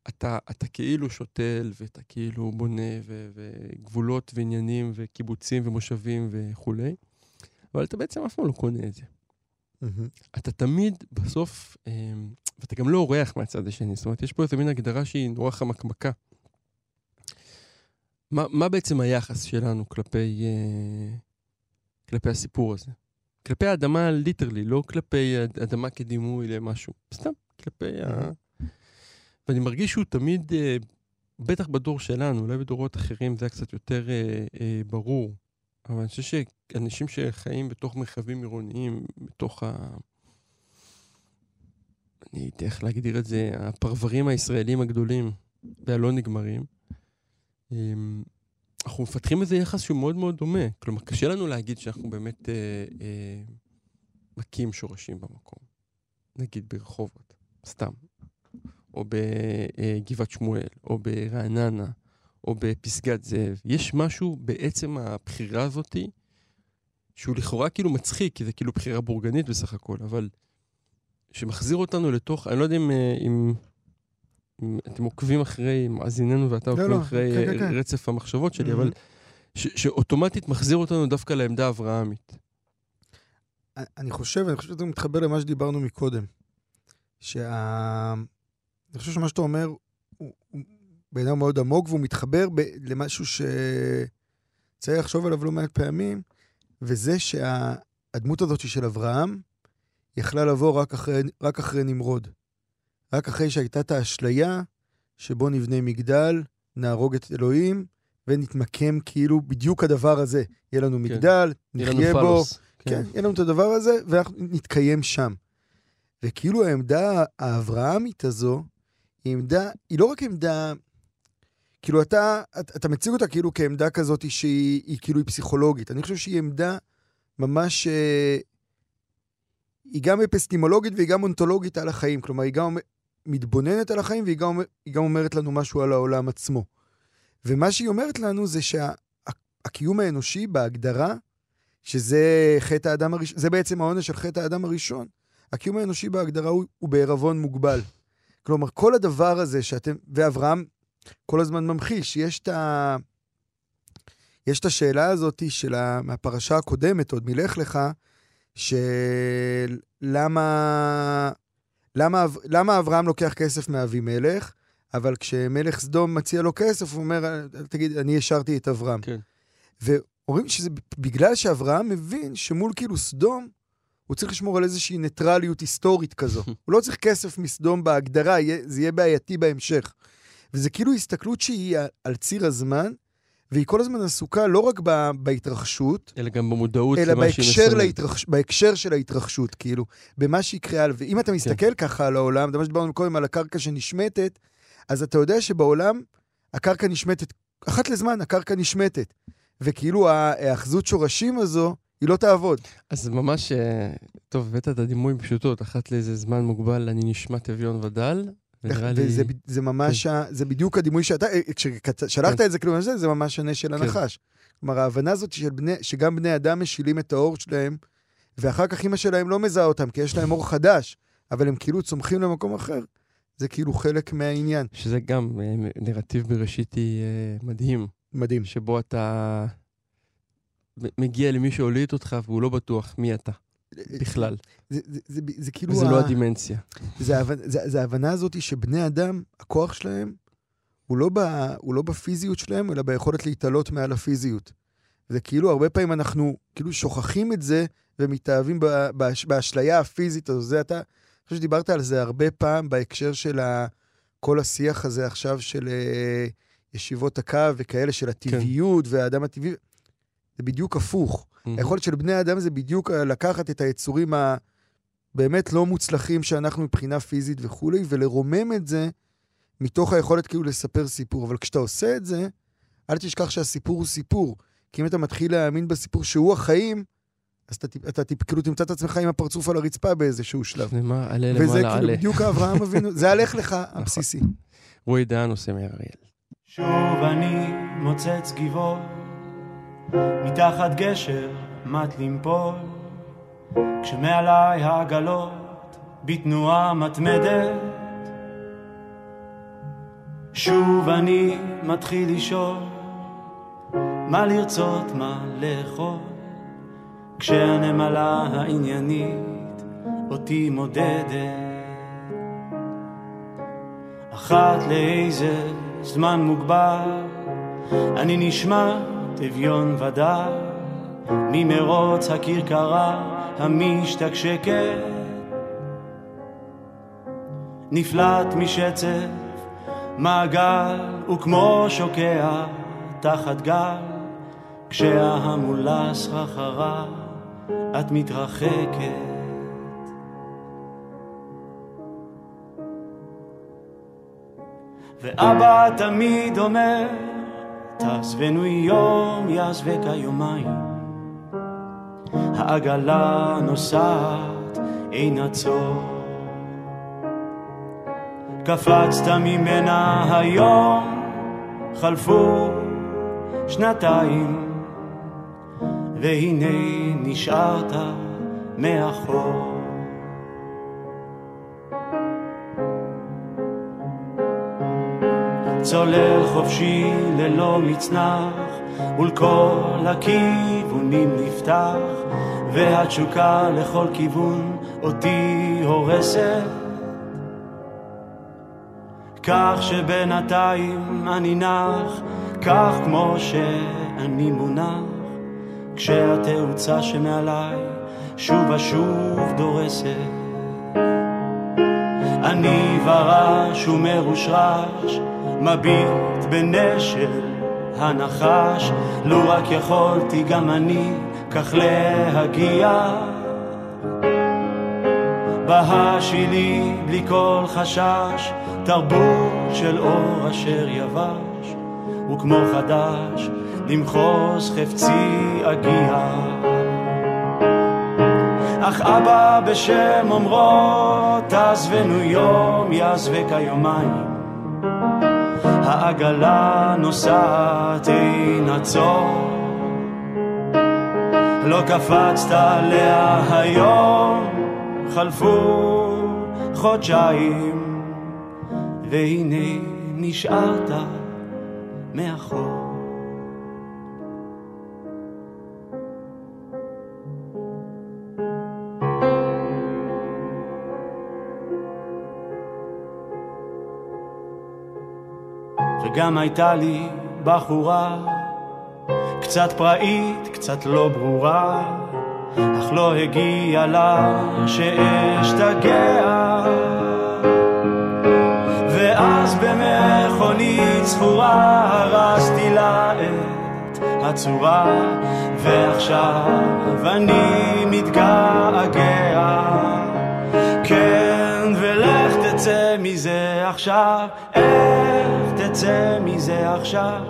S1: אתה, אתה כאילו שותל, ואתה כאילו בונה, ו- וגבולות ועניינים, וקיבוצים ומושבים וכולי, אבל אתה בעצם אף פעם לא קונה את זה. אתה תמיד בסוף, אה, ואתה גם לא אורח מהצד השני, זאת אומרת, יש פה איזה מין הגדרה שהיא נורא חמקמקה. מה, מה בעצם היחס שלנו כלפי, אה, כלפי הסיפור הזה? כלפי האדמה ליטרלי, לא כלפי האדמה כדימוי למשהו, סתם, כלפי ה... ואני מרגיש שהוא תמיד, אה, בטח בדור שלנו, אולי בדורות אחרים זה היה קצת יותר אה, אה, ברור, אבל אני חושב שאנשים שחיים בתוך מרחבים עירוניים, בתוך ה... אני יודע איך להגדיר את זה, הפרברים הישראלים הגדולים והלא נגמרים, אנחנו מפתחים איזה יחס שהוא מאוד מאוד דומה. כלומר, קשה לנו להגיד שאנחנו באמת אה, אה, מכים שורשים במקום. נגיד ברחובות, סתם. או בגבעת שמואל, או ברעננה, או בפסגת זאב. יש משהו בעצם הבחירה הזאתי, שהוא לכאורה כאילו מצחיק, כי זה כאילו בחירה בורגנית בסך הכל, אבל שמחזיר אותנו לתוך, אני לא יודע אם, אה, אם אתם עוקבים אחרי, מאזיננו ואתה עוקבים
S2: לא,
S1: אחרי
S2: כן, כן,
S1: אה,
S2: כן.
S1: רצף המחשבות שלי. אבל ש, שאוטומטית מחזיר אותנו דווקא לעמדה האברהמית.
S2: אני חושב, אני חושב שזה מתחבר למה שדיברנו מקודם. שה... אני חושב שמה שאתה אומר הוא, הוא בעיניי מאוד עמוק, והוא מתחבר ב... למשהו שצריך לחשוב עליו לא מעט פעמים, וזה שהדמות הזאת של אברהם יכלה לבוא רק אחרי, רק אחרי נמרוד. רק אחרי שהייתה את האשליה שבו נבנה מגדל, נהרוג את אלוהים, ונתמקם כאילו בדיוק הדבר הזה. יהיה לנו מגדל,
S1: יהיה לנו
S2: נחיה בו,
S1: פלוס.
S2: כן, יהיה לנו את הדבר הזה, ואנחנו נתקיים שם. וכאילו העמדה האברהמית הזו, היא עמדה, היא לא רק עמדה, כאילו אתה, אתה, מציג אותה כאילו כעמדה כזאת שהיא היא כאילו היא פסיכולוגית. אני חושב שהיא עמדה ממש, אה, היא גם אפיסטימולוגית והיא גם אונתולוגית על החיים. כלומר, היא גם מתבוננת על החיים והיא גם, גם אומרת לנו משהו על העולם עצמו. ומה שהיא אומרת לנו זה שהקיום האנושי בהגדרה, שזה חטא האדם הראשון, זה בעצם העונש של חטא האדם הראשון. הקיום האנושי בהגדרה הוא, הוא בעירבון מוגבל. כלומר, כל הדבר הזה שאתם, ואברהם כל הזמן ממחיש, יש את ה... יש את השאלה הזאת של ה... מהפרשה הקודמת, עוד מלך לך, של למה... למה, למה אברהם לוקח כסף מאבימלך, אבל כשמלך סדום מציע לו כסף, הוא אומר, "אל תגיד, אני השארתי את אברהם.
S1: כן.
S2: ואומרים שזה בגלל שאברהם מבין שמול כאילו סדום, הוא צריך לשמור על איזושהי ניטרליות היסטורית כזו. הוא לא צריך כסף מסדום בהגדרה, זה יהיה בעייתי בהמשך. וזה כאילו הסתכלות שהיא על ציר הזמן, והיא כל הזמן עסוקה לא רק ב- בהתרחשות,
S1: אלא גם במודעות
S2: אלא בהקשר. להתרחש, בהקשר של ההתרחשות, כאילו, במה שיקרה הלאה. ואם אתה מסתכל ככה על העולם, זה מה שדיברנו קודם על הקרקע שנשמטת, אז אתה יודע שבעולם הקרקע נשמטת, אחת לזמן הקרקע נשמטת. וכאילו ההאחזות שורשים הזו, היא לא תעבוד.
S1: אז ממש, אה, טוב, הבאת את הדימוי פשוטות, אחת לאיזה זמן מוגבל, אני נשמע תביון ודל, לי...
S2: וזה ב- זה ממש, ה- זה בדיוק הדימוי שאתה, אה, כששלחת
S1: כן.
S2: את זה, כאילו, זה, זה ממש הנס של הנחש. כלומר, ההבנה הזאת של בני, שגם בני אדם משילים את האור שלהם, ואחר כך אימא שלהם לא מזהה אותם, כי יש להם אור חדש, אבל הם כאילו צומחים למקום אחר. זה כאילו חלק מהעניין.
S1: שזה גם אה, נרטיב בראשיתי אה, מדהים,
S2: מדהים.
S1: שבו אתה מגיע למי שהוליד אותך והוא לא בטוח מי אתה בכלל,
S2: זה, זה, זה, זה כאילו...
S1: וזה
S2: ה-
S1: לא הדימנציה.
S2: זה, זה, זה ההבנה הזאת שבני אדם, הכוח שלהם, הוא לא, ב, הוא לא בפיזיות שלהם, אלא ביכולת להתעלות מעל הפיזיות. זה כאילו, הרבה פעמים אנחנו כאילו שוכחים את זה ומתאהבים ב- באש, באשליה הפיזית הזו. זה אתה, אני חושב שדיברת על זה הרבה פעם בהקשר של ה, כל השיח הזה עכשיו של אה, ישיבות הקו וכאלה, של הטבעיות והאדם הטבעי. זה בדיוק הפוך. היכולת של בני אדם זה בדיוק אה, לקחת את היצורים הבאמת לא מוצלחים שאנחנו מבחינה פיזית וכולי, ולרומם את זה מתוך היכולת כאילו לספר סיפור. אבל כשאתה עושה את זה, אל תשכח שהסיפור הוא סיפור. כי אם אתה מתחיל להאמין בסיפור שהוא החיים, אז אתה, אתה כאילו תמצא את עצמך עם הפרצוף על הרצפה באיזשהו שלב.
S1: נאמר, עלה
S2: וזה
S1: למעלה,
S2: כאילו
S1: עלה.
S2: בדיוק אברהם אבינו, זה הלך לך הבסיסי.
S1: רועי דהן עושה מאריאל.
S5: שוב אני מוצץ גבעול, מתחת גשר מת לימפול, כשמעליי העגלות בתנועה מתמדת. שוב אני מתחיל לשאול, מה לרצות, מה לאכול, כשהנמלה העניינית אותי מודדת. אחת לאיזה זמן מוגבל, אני נשמע אביון ודל, ממרוץ הכרכרה המשתקשקת. נפלט משצף מעגל, וכמו שוקע תחת גל, כשההמולה סחרחרה, את מתרחקת. ואבא תמיד אומר, תעזבנו יום, יעזבק היומיים. העגלה נוסעת, אין עצור. קפצת ממנה היום, חלפו שנתיים, והנה נשארת מאחור. צולל חופשי ללא מצנח, ולכל הכיוונים נפתח, והתשוקה לכל כיוון אותי הורסת. כך שבינתיים אני נח, כך כמו שאני מונח, כשהתאוצה שמעליי שוב ושוב דורסת. אני ורש ומרושרש, מביט בנשל הנחש, לו רק יכולתי גם אני כך להגיע. בהשי לי בלי כל חשש, תרבות של אור אשר יבש, וכמו חדש למחוז חפצי אגיע. אך אבא בשם אומרו, תעזבנו יום, יעזבק היומיים. העגלה נוסעת, אין עצור. לא קפצת עליה היום, חלפו חודשיים, והנה נשארת מאחור. וגם הייתה לי בחורה, קצת פראית, קצת לא ברורה, אך לא הגיע לה שאשתגע. ואז במכונית זכורה הרסתי לה את הצורה, ועכשיו אני מתגעגע. כן, ולך תצא מזה עכשיו, איך תצא מזה עכשיו?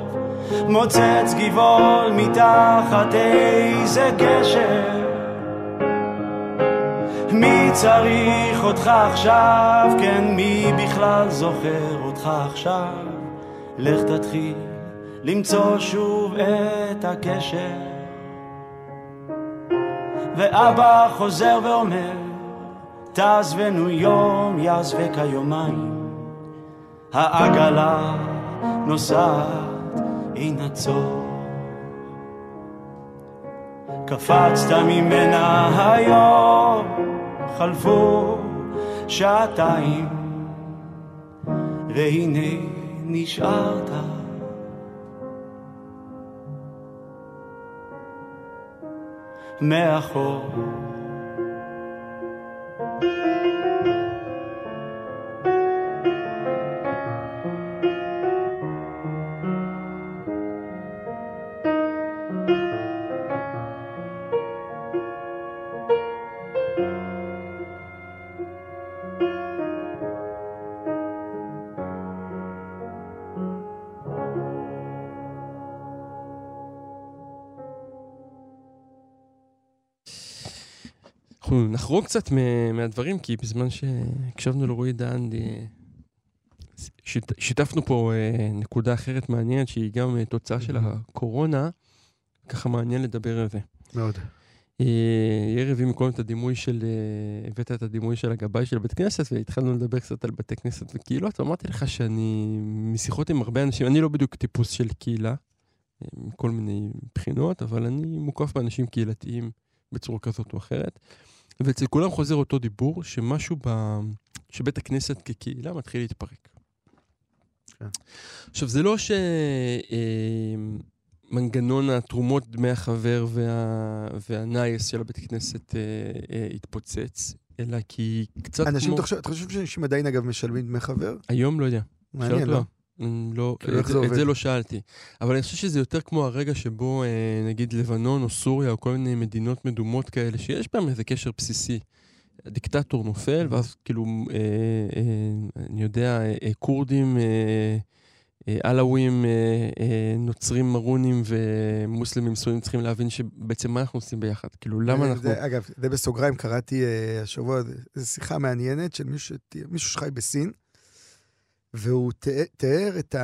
S5: מוצץ גבעול מתחת איזה קשר. מי צריך אותך עכשיו? כן, מי בכלל זוכר אותך עכשיו? לך תתחיל למצוא שוב את הקשר. ואבא חוזר ואומר, תעזבנו יום, יעזבק היומיים. העגלה נוסעת, אין עצור. קפצת ממנה היום, חלפו שעתיים, והנה נשארת. מאחור.
S1: נחרוג קצת מהדברים, כי בזמן שהקשבנו לרועי דהן, שיט, שיתפנו פה אה, נקודה אחרת מעניינת, שהיא גם אה, תוצאה של הקורונה. ככה מעניין לדבר על זה.
S2: מאוד.
S1: אה, יאיר הביא מקודם את הדימוי של, הבאת את הדימוי של הגבאי של בית כנסת, והתחלנו לדבר קצת על בתי כנסת וקהילות, ואמרתי לך שאני, משיחות עם הרבה אנשים, אני לא בדיוק טיפוס של קהילה, מכל מיני בחינות, אבל אני מוקף באנשים קהילתיים בצורה כזאת או אחרת. ואצל כולם חוזר אותו דיבור, שמשהו ב... שבית הכנסת כקהילה מתחיל להתפרק.
S2: כן.
S1: עכשיו, זה לא ש... מנגנון התרומות דמי החבר וה... והנייס של הבית כנסת אה, אה, התפוצץ, אלא כי קצת
S2: אנשים,
S1: כמו...
S2: חושב- אתה חושב שאנשים עדיין, אגב, משלמים דמי חבר?
S1: היום לא יודע.
S2: מעניין,
S1: שאלת
S2: לא?
S1: לא? אמ, לא,
S2: כאילו,
S1: את,
S2: זה
S1: את? זה לא שאלתי. אבל אני חושב שזה יותר כמו הרגע שבו, אה, נגיד, לבנון או סוריה או כל מיני מדינות מדומות כאלה, שיש בהם איזה קשר בסיסי. הדיקטטור נופל, ואז כאילו, אה, אה, אני יודע, אה, אה, כורדים, אה, אה, עלאווים, אה, אה, נוצרים מרונים ומוסלמים סורים צריכים להבין שבעצם מה אנחנו עושים ביחד. כאילו, למה
S2: זה-
S1: אנחנו...
S2: זה, אגב, זה בסוגריים, קראתי השבוע, זו שיחה מעניינת של מישהו, מישהו שחי בסין, והוא תיאר- את,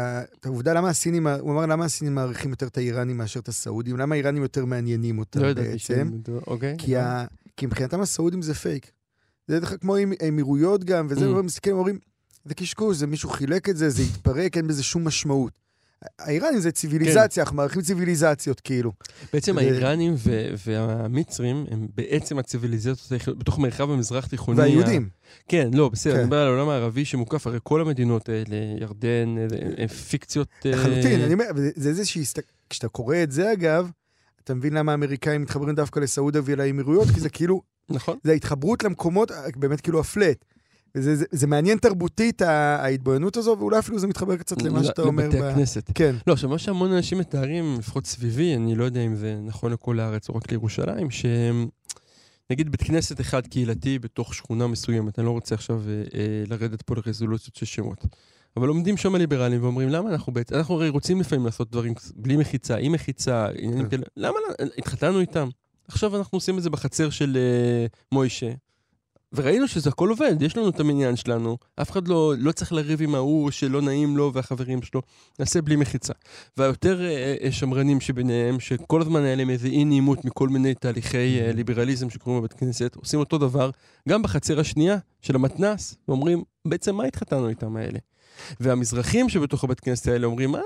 S2: העובדה למה הסינים, הוא אמר למה הסינים מעריכים יותר את האיראנים מאשר את הסעודים, למה האיראנים יותר מעניינים אותם
S1: לא
S2: בעצם.
S1: אוקיי.
S2: כי, ה, כי מבחינתם הסעודים זה פייק. זה דרך כמו עם האמירויות גם, וזה,
S1: mm.
S2: מסתכלים אומרים, זה קשקוש, זה מישהו חילק את זה, זה התפרק, אין בזה שום משמעות. האיראנים זה ציוויליזציה, אנחנו מעריכים ציוויליזציות, כאילו.
S1: בעצם
S2: זה-
S1: האיראנים ו- והמצרים הם בעצם הציוויליזציות בתוך מרחב המזרח תיכוני.
S2: והיהודים.
S1: כן, לא, בסדר,
S2: כן.
S1: אני מדבר על העולם הערבי שמוקף, הרי כל המדינות האלה, ירדן, אה, אה, פיקציות... אה,
S2: לחלוטין, אני אומר, זה איזושהי, כשאתה קורא את זה אגב, אתה מבין למה האמריקאים מתחברים דווקא לסעודיה ולאמירויות, כי זה כאילו,
S1: נכון.
S2: זה ההתחברות למקומות, באמת כאילו הפלט. וזה זה, זה מעניין תרבותית, ההתבוננות הזו, ואולי אפילו זה מתחבר קצת למה שאתה אומר.
S1: לבתי
S2: ב-
S1: הכנסת.
S2: כן.
S1: לא, עכשיו, מה שהמון אנשים מתארים, לפחות סביבי, אני לא יודע אם זה נכון לכל הארץ או רק לירושלים, שנגיד בית כנסת אחד קהילתי בתוך שכונה מסוימת, אני לא רוצה עכשיו אה, אה, לרדת פה לרזולוציות של שמות. אבל עומדים שם הליברלים ואומרים, למה אנחנו בעצם, אנחנו הרי רוצים לפעמים לעשות דברים בלי מחיצה, עם מחיצה, עניינים
S2: כן.
S1: כאלה, למה לא- התחתנו איתם? עכשיו אנחנו עושים את זה בחצר של אה, מוישה. וראינו שזה הכל עובד, יש לנו את המניין שלנו, אף אחד לא, לא צריך לריב עם ההוא שלא נעים לו והחברים שלו, נעשה בלי מחיצה. והיותר אה, אה, שמרנים שביניהם, שכל הזמן היה להם איזה אי נעימות מכל מיני תהליכי אה, ליברליזם שקורים בבית כנסת, עושים אותו דבר גם בחצר השנייה של המתנ"ס, ואומרים, בעצם מה התחתנו איתם האלה? והמזרחים שבתוך הבית כנסת האלה אומרים, מה,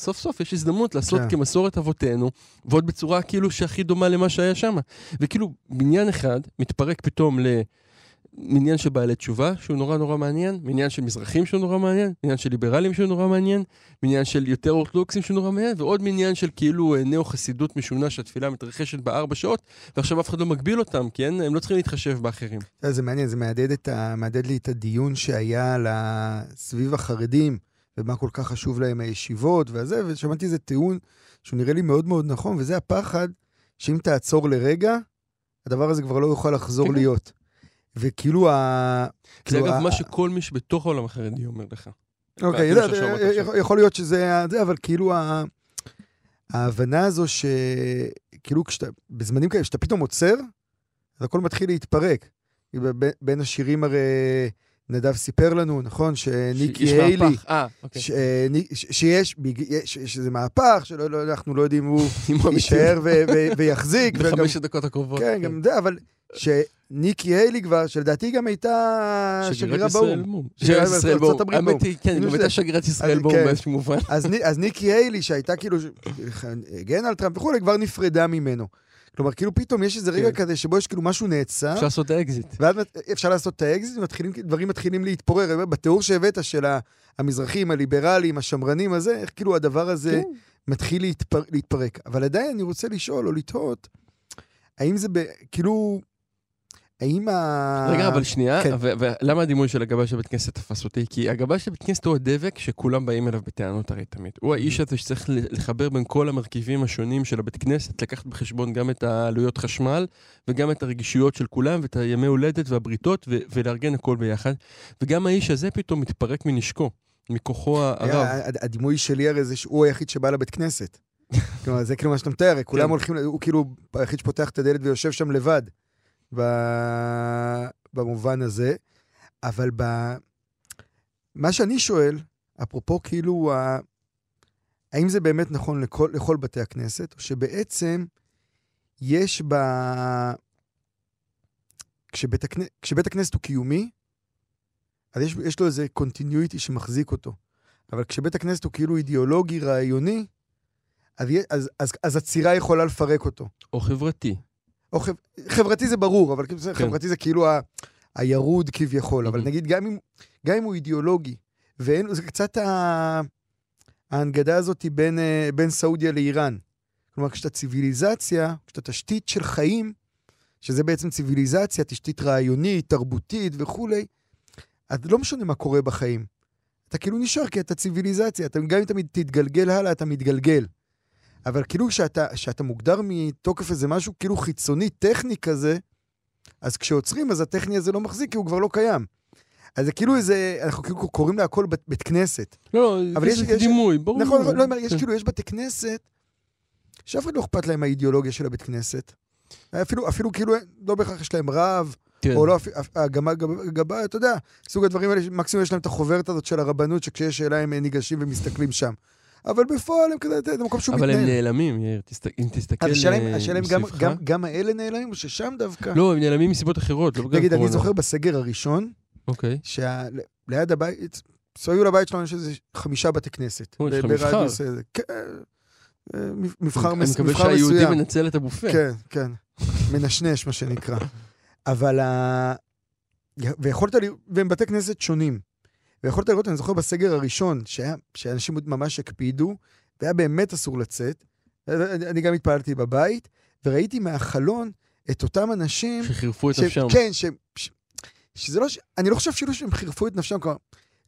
S1: סוף סוף יש הזדמנות לעשות
S2: כן.
S1: כמסורת אבותינו, ועוד בצורה כאילו שהכי דומה למה שהיה שם. וכאילו, בניין אחד מתפרק פתאום למניין של בעלי תשובה, שהוא נורא נורא מעניין, מניין של מזרחים שהוא נורא מעניין, מניין של ליברלים שהוא נורא מעניין, מניין של יותר אורתודוקסים שהוא נורא מעניין, ועוד מניין של כאילו אה, נאו-חסידות משונה שהתפילה מתרחשת בארבע שעות, ועכשיו אף אחד לא מגביל אותם, כי אין, הם לא צריכים להתחשב באחרים.
S2: יודע, זה מעניין, זה מהדהד, ה... מהדהד לי את הדיון שהיה. סביב החרדים, ומה כל כך חשוב להם הישיבות והזה, ושמעתי איזה טיעון שהוא נראה לי מאוד מאוד נכון, וזה הפחד שאם תעצור לרגע, הדבר הזה כבר לא יוכל לחזור
S1: כן.
S2: להיות. וכאילו ה...
S1: זה
S2: כאילו
S1: אגב
S2: ה-
S1: מה שכל מי שבתוך העולם החרדי אומר לך.
S2: אוקיי, יודע,
S1: שאמרת
S2: אה,
S1: עכשיו.
S2: יכול- יכול להיות שזה זה, אבל כאילו ה- ההבנה הזו שכאילו כשאתה, בזמנים כאלה, כשאתה פתאום עוצר, אז הכל מתחיל להתפרק. בין השירים הרי נדב סיפר לנו, נכון, שניקי היילי,
S1: מהפך. אה, אוקיי.
S2: אה, שיש איזה מהפך, שאנחנו לא יודעים אם הוא יישאר ויחזיק.
S1: בחמש הדקות הקרובות.
S2: כן, גם זה, אבל שניקי היילי כבר, שלדעתי גם הייתה שגרירה
S1: שגרירת
S2: באו"ם.
S1: ישראל באו"ם.
S2: שגרירת
S1: שגרירת ישראל באו"ם. האמת היא, כן,
S2: כאילו
S1: גם הייתה שגרירת ישראל באו"ם
S2: כן.
S1: באיזשהו מובן.
S2: אז, ני- אז ניקי היילי, שהייתה כאילו, הגנה על טראמפ וכולי, כבר נפרדה ממנו. כלומר, כאילו פתאום יש איזה רגע
S1: כן.
S2: כזה שבו יש כאילו משהו נעצר,
S1: אפשר לעשות את האקזיט.
S2: ואז אפשר לעשות את האקזיט, ומתחילים- דברים מתחילים להתפורר. בתיאור שהבאת של המזרחים, הליברלים, השמרנים הזה, איך כאילו הדבר הזה
S1: כן.
S2: מתחיל להתפר, להתפרק. אבל עדיין אני רוצה לשאול או לתהות, האם זה. כאילו... האם ה...
S1: רגע, אבל שנייה,
S2: כן.
S1: ולמה הדימוי של הגבאי של בית כנסת תפס אותי? כי הגבאי של בית כנסת הוא הדבק שכולם באים אליו בטענות הרי תמיד. הוא האיש הזה שצריך לחבר בין כל המרכיבים השונים של הבית כנסת, לקחת בחשבון גם את העלויות חשמל, וגם את הרגישויות של כולם, ואת הימי הולדת והבריתות, ו- ולארגן הכל ביחד. וגם האיש הזה פתאום מתפרק מנשקו, מכוחו הרב.
S2: הדימוי שלי הרי זה שהוא היחיד שבא לבית כנסת. כלומר, זה כאילו מה שאתה מתאר, כולם
S1: כן.
S2: הולכים, הוא כאילו היחיד שפותח את הדלת ויושב שם לבד, במובן הזה. אבל ב... מה שאני שואל, אפרופו כאילו ה... האם זה באמת נכון לכל, לכל בתי הכנסת, או שבעצם יש ב... כשבית, הכנ... כשבית הכנסת הוא קיומי, אז יש, יש לו איזה קונטיניויטי שמחזיק אותו. אבל כשבית הכנסת הוא כאילו אידיאולוגי, רעיוני, אז, אז, אז, אז הצירה יכולה לפרק אותו.
S1: או חברתי.
S2: או חב... חברתי זה ברור, אבל כאילו,
S1: כן.
S2: חברתי זה כאילו ה... הירוד כביכול. אבל. נגיד, גם אם, גם אם הוא אידיאולוגי, ואין, זה קצת ה... ההנגדה הזאת היא בין, אה, בין סעודיה לאיראן. כלומר, כשאתה ציוויליזציה, כשאתה תשתית של חיים, שזה בעצם ציוויליזציה, תשתית רעיונית, תרבותית וכולי, אז לא משנה מה קורה בחיים. אתה כאילו נשאר כי אתה ציוויליזציה, אתה, גם אם אתה תתגלגל הלאה, אתה מתגלגל. אבל כאילו כשאתה, כשאתה מוגדר מתוקף איזה משהו כאילו חיצוני, טכני כזה, אז כשעוצרים, אז הטכני הזה לא מחזיק, כי הוא כבר לא קיים. אז זה כאילו איזה, אנחנו כאילו קוראים להכל בית, בית כנסת.
S1: לא, לא,
S2: אבל יש-
S1: דימוי, ברור.
S2: נכון, לא, אומר, יש. כאילו, יש בתי כנסת, שאף אחד לא אכפת להם מהאידיאולוגיה של הבית כנסת. אפילו, אפילו כאילו, לא בהכרח יש להם רב,
S1: כן.
S2: או לא, גב- גבה, אתה יודע, סוג הדברים האלה, מקסימום יש להם את החוברת הזאת של הרבנות, שכשיש שאלה הם ניגשים ומסתכלים שם. אבל בפועל הם כזה, זה מקום שהוא
S1: אבל הם
S2: מתנהל.
S1: נעלמים, יאיר, אם תסתכל
S2: אז השאלה אם-
S1: אה,
S2: השאלה אם גם-
S1: מסביבך.
S2: האלה נעלמים, או ששם דווקא?
S1: לא, הם נעלמים מסיבות אחרות, לא בגלל
S2: נגיד, אני
S1: קורונה.
S2: זוכר בסגר הראשון,
S1: אוקיי.
S2: שליד הבית, סביב לבית שלנו יש איזה חמישה בתי כנסת.
S1: או, יש לך מבחר.
S2: כן, אה, מבחר
S1: אני
S2: מס-
S1: מקווה שהיהודי
S2: מסוים.
S1: מנצל את הבופה.
S2: כן, כן. מנשנש, מה שנקרא. אבל ה... ויכולת והם בתי כנסת שונים. ויכולת לראות, אני זוכר בסגר הראשון, שהיה, שאנשים ממש הקפידו, והיה באמת אסור לצאת. אני אני גם התפללתי בבית, וראיתי מהחלון את אותם אנשים...
S1: שחירפו את
S2: ש-
S1: נפשם.
S2: כן, ש... ש... שזה לא... ש... אני לא חושב אפילו שהם חירפו את נפשם, כלומר,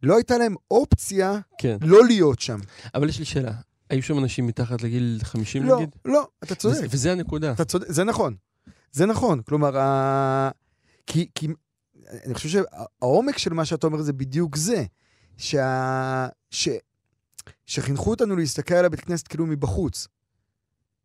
S2: לא הייתה להם אופציה
S1: כן.
S2: לא להיות שם.
S1: אבל יש לי שאלה, היו שם אנשים מתחת לגיל 50
S2: לא,
S1: נגיד?
S2: לא, אתה צודק.
S1: וזה- וזה הנקודה.
S2: אתה צודק, זה נכון. זה נכון. כלומר, ה... כי, כי אני חושב שהעומק של מה שאתה אומר זה בדיוק זה. שה... ש... שחינכו אותנו להסתכל על הבית כנסת כאילו מבחוץ.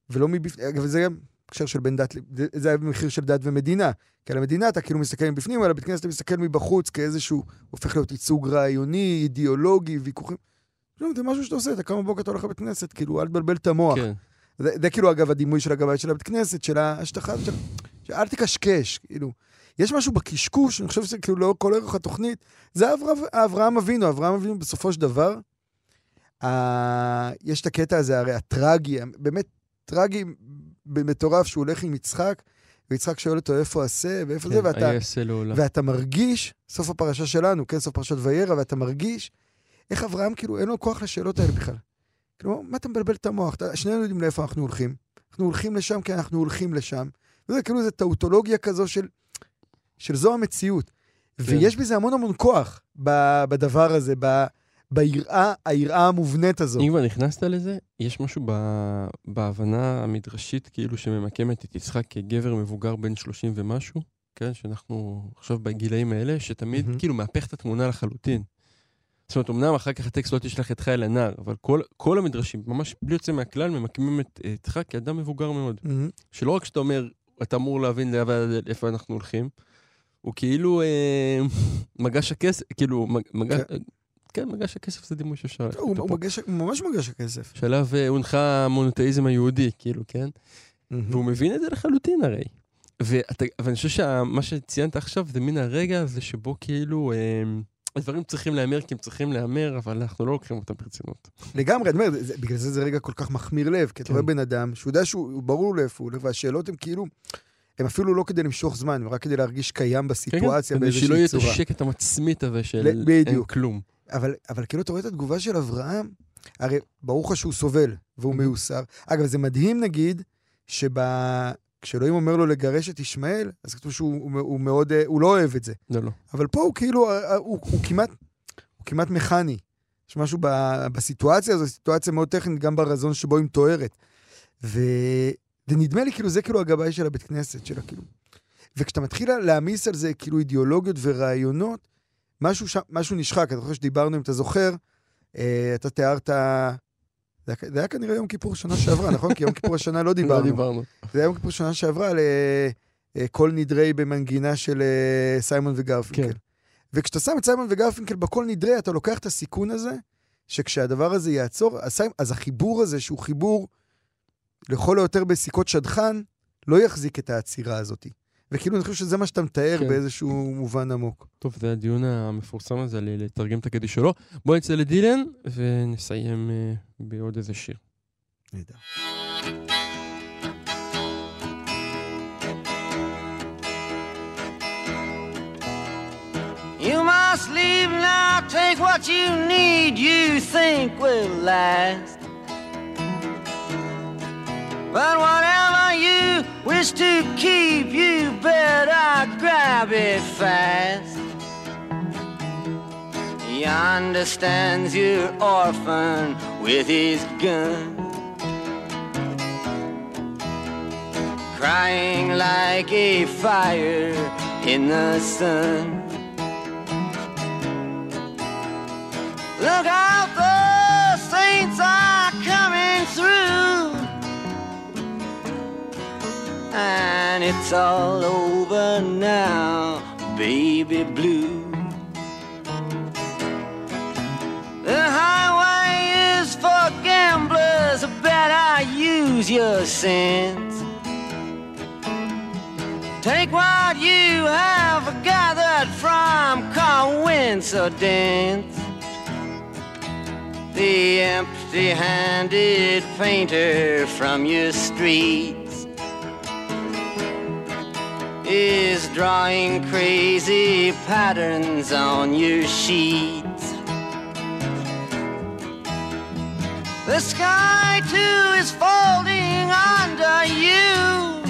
S2: ולא מבפנים. אגב, זה גם הקשר של בין דת, זה- היה במחיר של דת ומדינה. כי על המדינה אתה כאילו מסתכל מבפנים, על הבית כנסת אתה מסתכל מבחוץ כאיזשהו, הופך להיות ייצוג רעיוני, אידיאולוגי, ויכוחים. לא, זה משהו שאתה עושה, אתה קם בבוקר, אתה הולך לבית כנסת, כאילו, אל תבלבל את המוח.
S1: כן.
S2: זה, זה כאילו, אגב, הדימוי של הגבאי של הבית כנסת, של ההשטחה, של... שאל תקשקש, כאילו. יש משהו בקשקוש, אני חושב שזה כאילו לא כל ערך התוכנית, זה אברהם, אברהם אבינו, אברהם אבינו בסופו של דבר, ה... יש את הקטע הזה, הרי הטרגי, באמת טרגי מטורף, שהוא הולך עם יצחק, ויצחק שואל אותו איפה עשה, ואיפה זה,
S1: כן,
S2: ואתה,
S1: עשה לעולם.
S2: ואתה מרגיש, סוף הפרשה שלנו, כן, סוף פרשת וירא, ואתה מרגיש איך אברהם, כאילו, אין לו כוח לשאלות האלה בכלל. כאילו, מה אתה מבלבל את המוח? אתה, שנינו יודעים לאיפה אנחנו הולכים. אנחנו הולכים לשם כי אנחנו הולכים לשם. וזה כאילו איזו טאוטולוגיה כזו של, של זו המציאות. ויש בזה המון המון כוח בדבר הזה, ב, ביראה, היראה המובנית הזו.
S1: אם כבר נכנסת לזה, יש משהו ב... בהבנה המדרשית, כאילו שממקמת את יצחק כגבר מבוגר בן 30 ומשהו, כן, שאנחנו עכשיו בגילאים האלה, שתמיד
S2: מהמם.
S1: כאילו מהפך את התמונה לחלוטין. זאת אומרת, אמנם אחר כך הטקסט לא תשלח את חיל הנער, אבל כל, כל המדרשים, ממש בלי יוצא מהכלל, ממקמים את יצחק כאדם מבוגר מאוד.
S2: מהמם.
S1: שלא רק שאתה אומר, אתה אמור להבין לאיפה אנחנו הולכים, הוא כאילו אה, מגש הכסף, כאילו, מג, מג,
S2: כן.
S1: כן, מגש הכסף זה דימוי ללכת
S2: הוא, הוא. מגש, ממש מגש הכסף.
S1: שעליו אה, הונחה המונותאיזם היהודי, כאילו, כן? והוא מבין את זה לחלוטין הרי. ואתה, ואני חושב שמה שציינת עכשיו זה מין הרגע הזה שבו כאילו אה, הדברים צריכים להיאמר כי הם צריכים להיאמר, אבל אנחנו לא לוקחים אותם ברצינות.
S2: לגמרי, אני אומר, בגלל זה זה רגע כל כך מחמיר לב, כי אתה
S1: כן.
S2: רואה בן אדם שהוא יודע שהוא הוא ברור לאיפה הוא הולך, והשאלות הן כאילו, הן אפילו לא כדי למשוך זמן, הן רק כדי להרגיש קיים בסיטואציה
S1: כן, כדי שלא יהיה
S2: באיזושהי
S1: את
S2: צורה.
S1: השקט המצמית הזה של. אין כלום.
S2: אבל, אבל כאילו אתה רואה את התגובה של אברהם, הרי ברור לך שהוא סובל והוא
S1: Mhm.
S2: מיוסר. אגב, זה מדהים נגיד, שכשאלוהים אומר לו לגרש את ישמעאל, אז כתוב שהוא הוא, הוא מאוד, אה, הוא לא אוהב את זה.
S1: לא, לא.
S2: אבל פה הוא כאילו, אה, אה, הוא, הוא, כמעט, הוא כמעט מכני. יש משהו ב, בסיטואציה הזו, סיטואציה מאוד טכנית, גם ברזון שבו היא מתוארת. ו... ונדמה לי כאילו זה כאילו הגבאי של הבית כנסת שלה, כאילו. וכשאתה מתחיל להעמיס על זה כאילו אידיאולוגיות ורעיונות, משהו, ש... משהו נשחק. אני חושב שדיברנו, אם אתה זוכר, אה, אתה תיארת... זה היה, זה היה כנראה יום כיפור שנה שעברה, נכון? כי יום כיפור השנה לא
S1: לא
S2: דיברנו.
S1: דיברנו.
S2: זה היה יום כיפור שנה שעברה על אה, קול נדרי במנגינה של אה, סיימון וגרפינקל.
S1: כן.
S2: וכשאתה שם את סיימון וגרפינקל בקול נדרי, אתה לוקח את הסיכון הזה, שכשהדבר הזה יעצור, אז, אז החיבור הזה, שהוא חיבור לכל היותר בסיכות שדכן, לא יחזיק את העצירה הזאת. וכאילו, אני חושב שזה מה שאתה מתאר
S1: כן.
S2: באיזשהו מובן עמוק.
S1: טוב, זה הדיון המפורסם הזה, לתרגם את הקדיש שלו. בואו נצא לדילן ונסיים אה, בעוד איזה שיר.
S2: נהדר.
S6: You must leave now, take what you need, you think will last. But whatever you wish to keep, you better grab it fast. He understands your orphan with his gun. Crying like a fire in the sun. Look out, the saints are And it's all over now, baby blue. The highway is for gamblers, better use your sense. Take what you have gathered from coincidence. The empty handed painter from your streets is drawing crazy patterns on your sheets. The sky too is folding under you.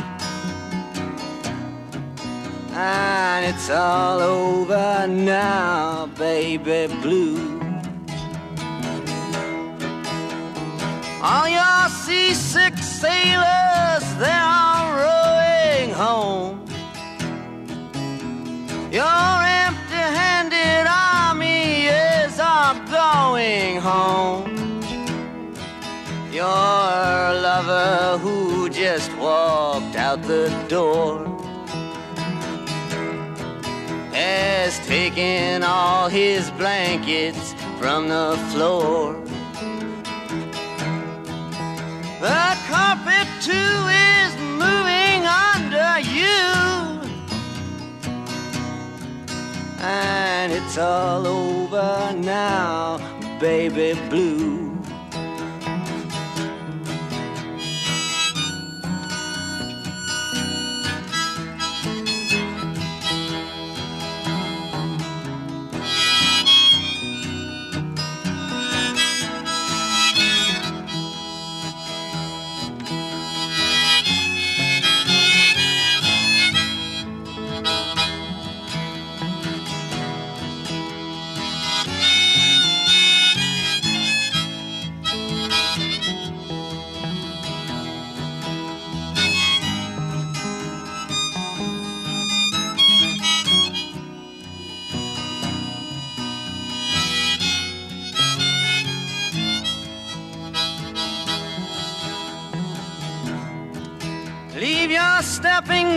S6: And it's all over now, baby blue. All your seasick sailors, Your lover who just walked out the door has taken all his blankets from the floor. The carpet too is moving under you. And it's all over now, baby blue.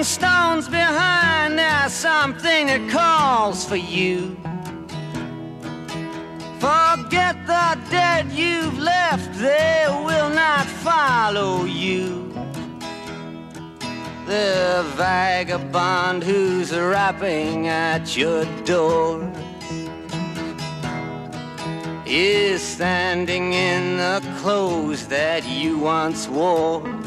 S6: Stones behind. There's something that calls for you. Forget the dead you've left, they will not follow you. The vagabond who's rapping at your door is standing in the clothes that you once wore.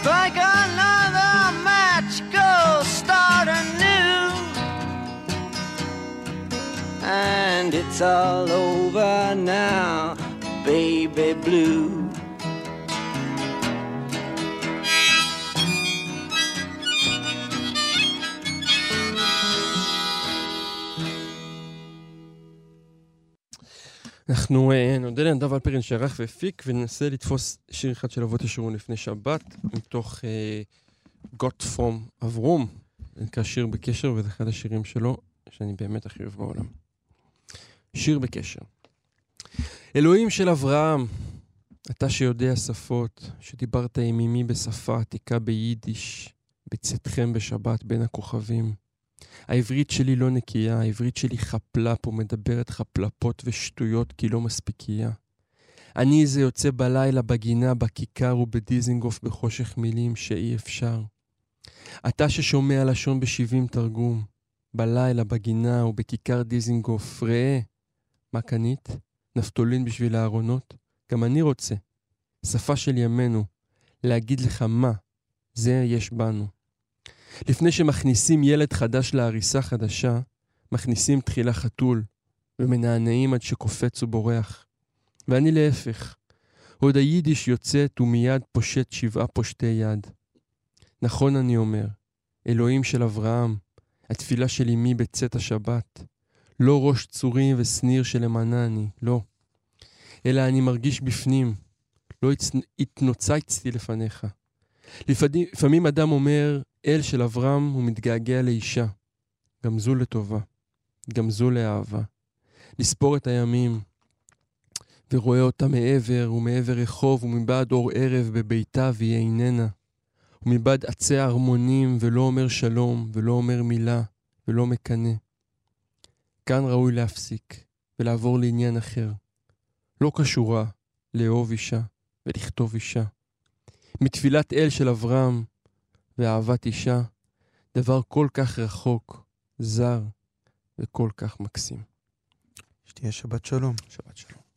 S6: Strike another match, go start anew. And it's all over now, baby blue.
S1: אנחנו אה, נודה לנדב אלפרין שערך והפיק, וננסה לתפוס שיר אחד של אבות ישורון לפני שבת, מתוך גוט פרום אברום. זה נקרא שיר בקשר, וזה אחד השירים שלו שאני באמת הכי אוהב בעולם. שיר בקשר. אלוהים של אברהם, אתה שיודע שפות, שדיברת עם אמי בשפה עתיקה ביידיש, בצאתכם בשבת בין הכוכבים. העברית שלי לא נקייה, העברית שלי חפלפ ומדברת חפלפות ושטויות כי לא מספיקייה. אני זה יוצא בלילה בגינה, בכיכר ובדיזינגוף בחושך מילים שאי אפשר. אתה ששומע לשון בשבעים תרגום, בלילה בגינה ובכיכר דיזינגוף, ראה, מה קנית? נפטולין בשביל הארונות? גם אני רוצה. שפה של ימינו, להגיד לך מה, זה יש בנו. לפני שמכניסים ילד חדש להריסה חדשה, מכניסים תחילה חתול, ומנענעים עד שקופץ ובורח. ואני להפך, עוד היידיש יוצאת ומיד פושט שבעה פושטי יד. נכון אני אומר, אלוהים של אברהם, התפילה של אמי בצאת השבת, לא ראש צורים ושניר שלמנה אני, לא. אלא אני מרגיש בפנים, לא התנוצצתי לפניך. לפעמים, לפעמים אדם אומר, אל של אברהם הוא מתגעגע לאישה. גם זו לטובה, גם זו לאהבה. לספור את הימים, ורואה אותה מעבר ומעבר רחוב ומבעד אור ערב בביתה והיא איננה. ומבעד עצי ארמונים ולא אומר שלום ולא אומר מילה ולא מקנא. כאן ראוי להפסיק ולעבור לעניין אחר. לא קשורה לאהוב אישה ולכתוב אישה. מתפילת אל של אברהם ואהבת אישה, דבר כל כך רחוק, זר וכל כך מקסים.
S2: שתהיה שבת שלום.
S1: שבת שלום.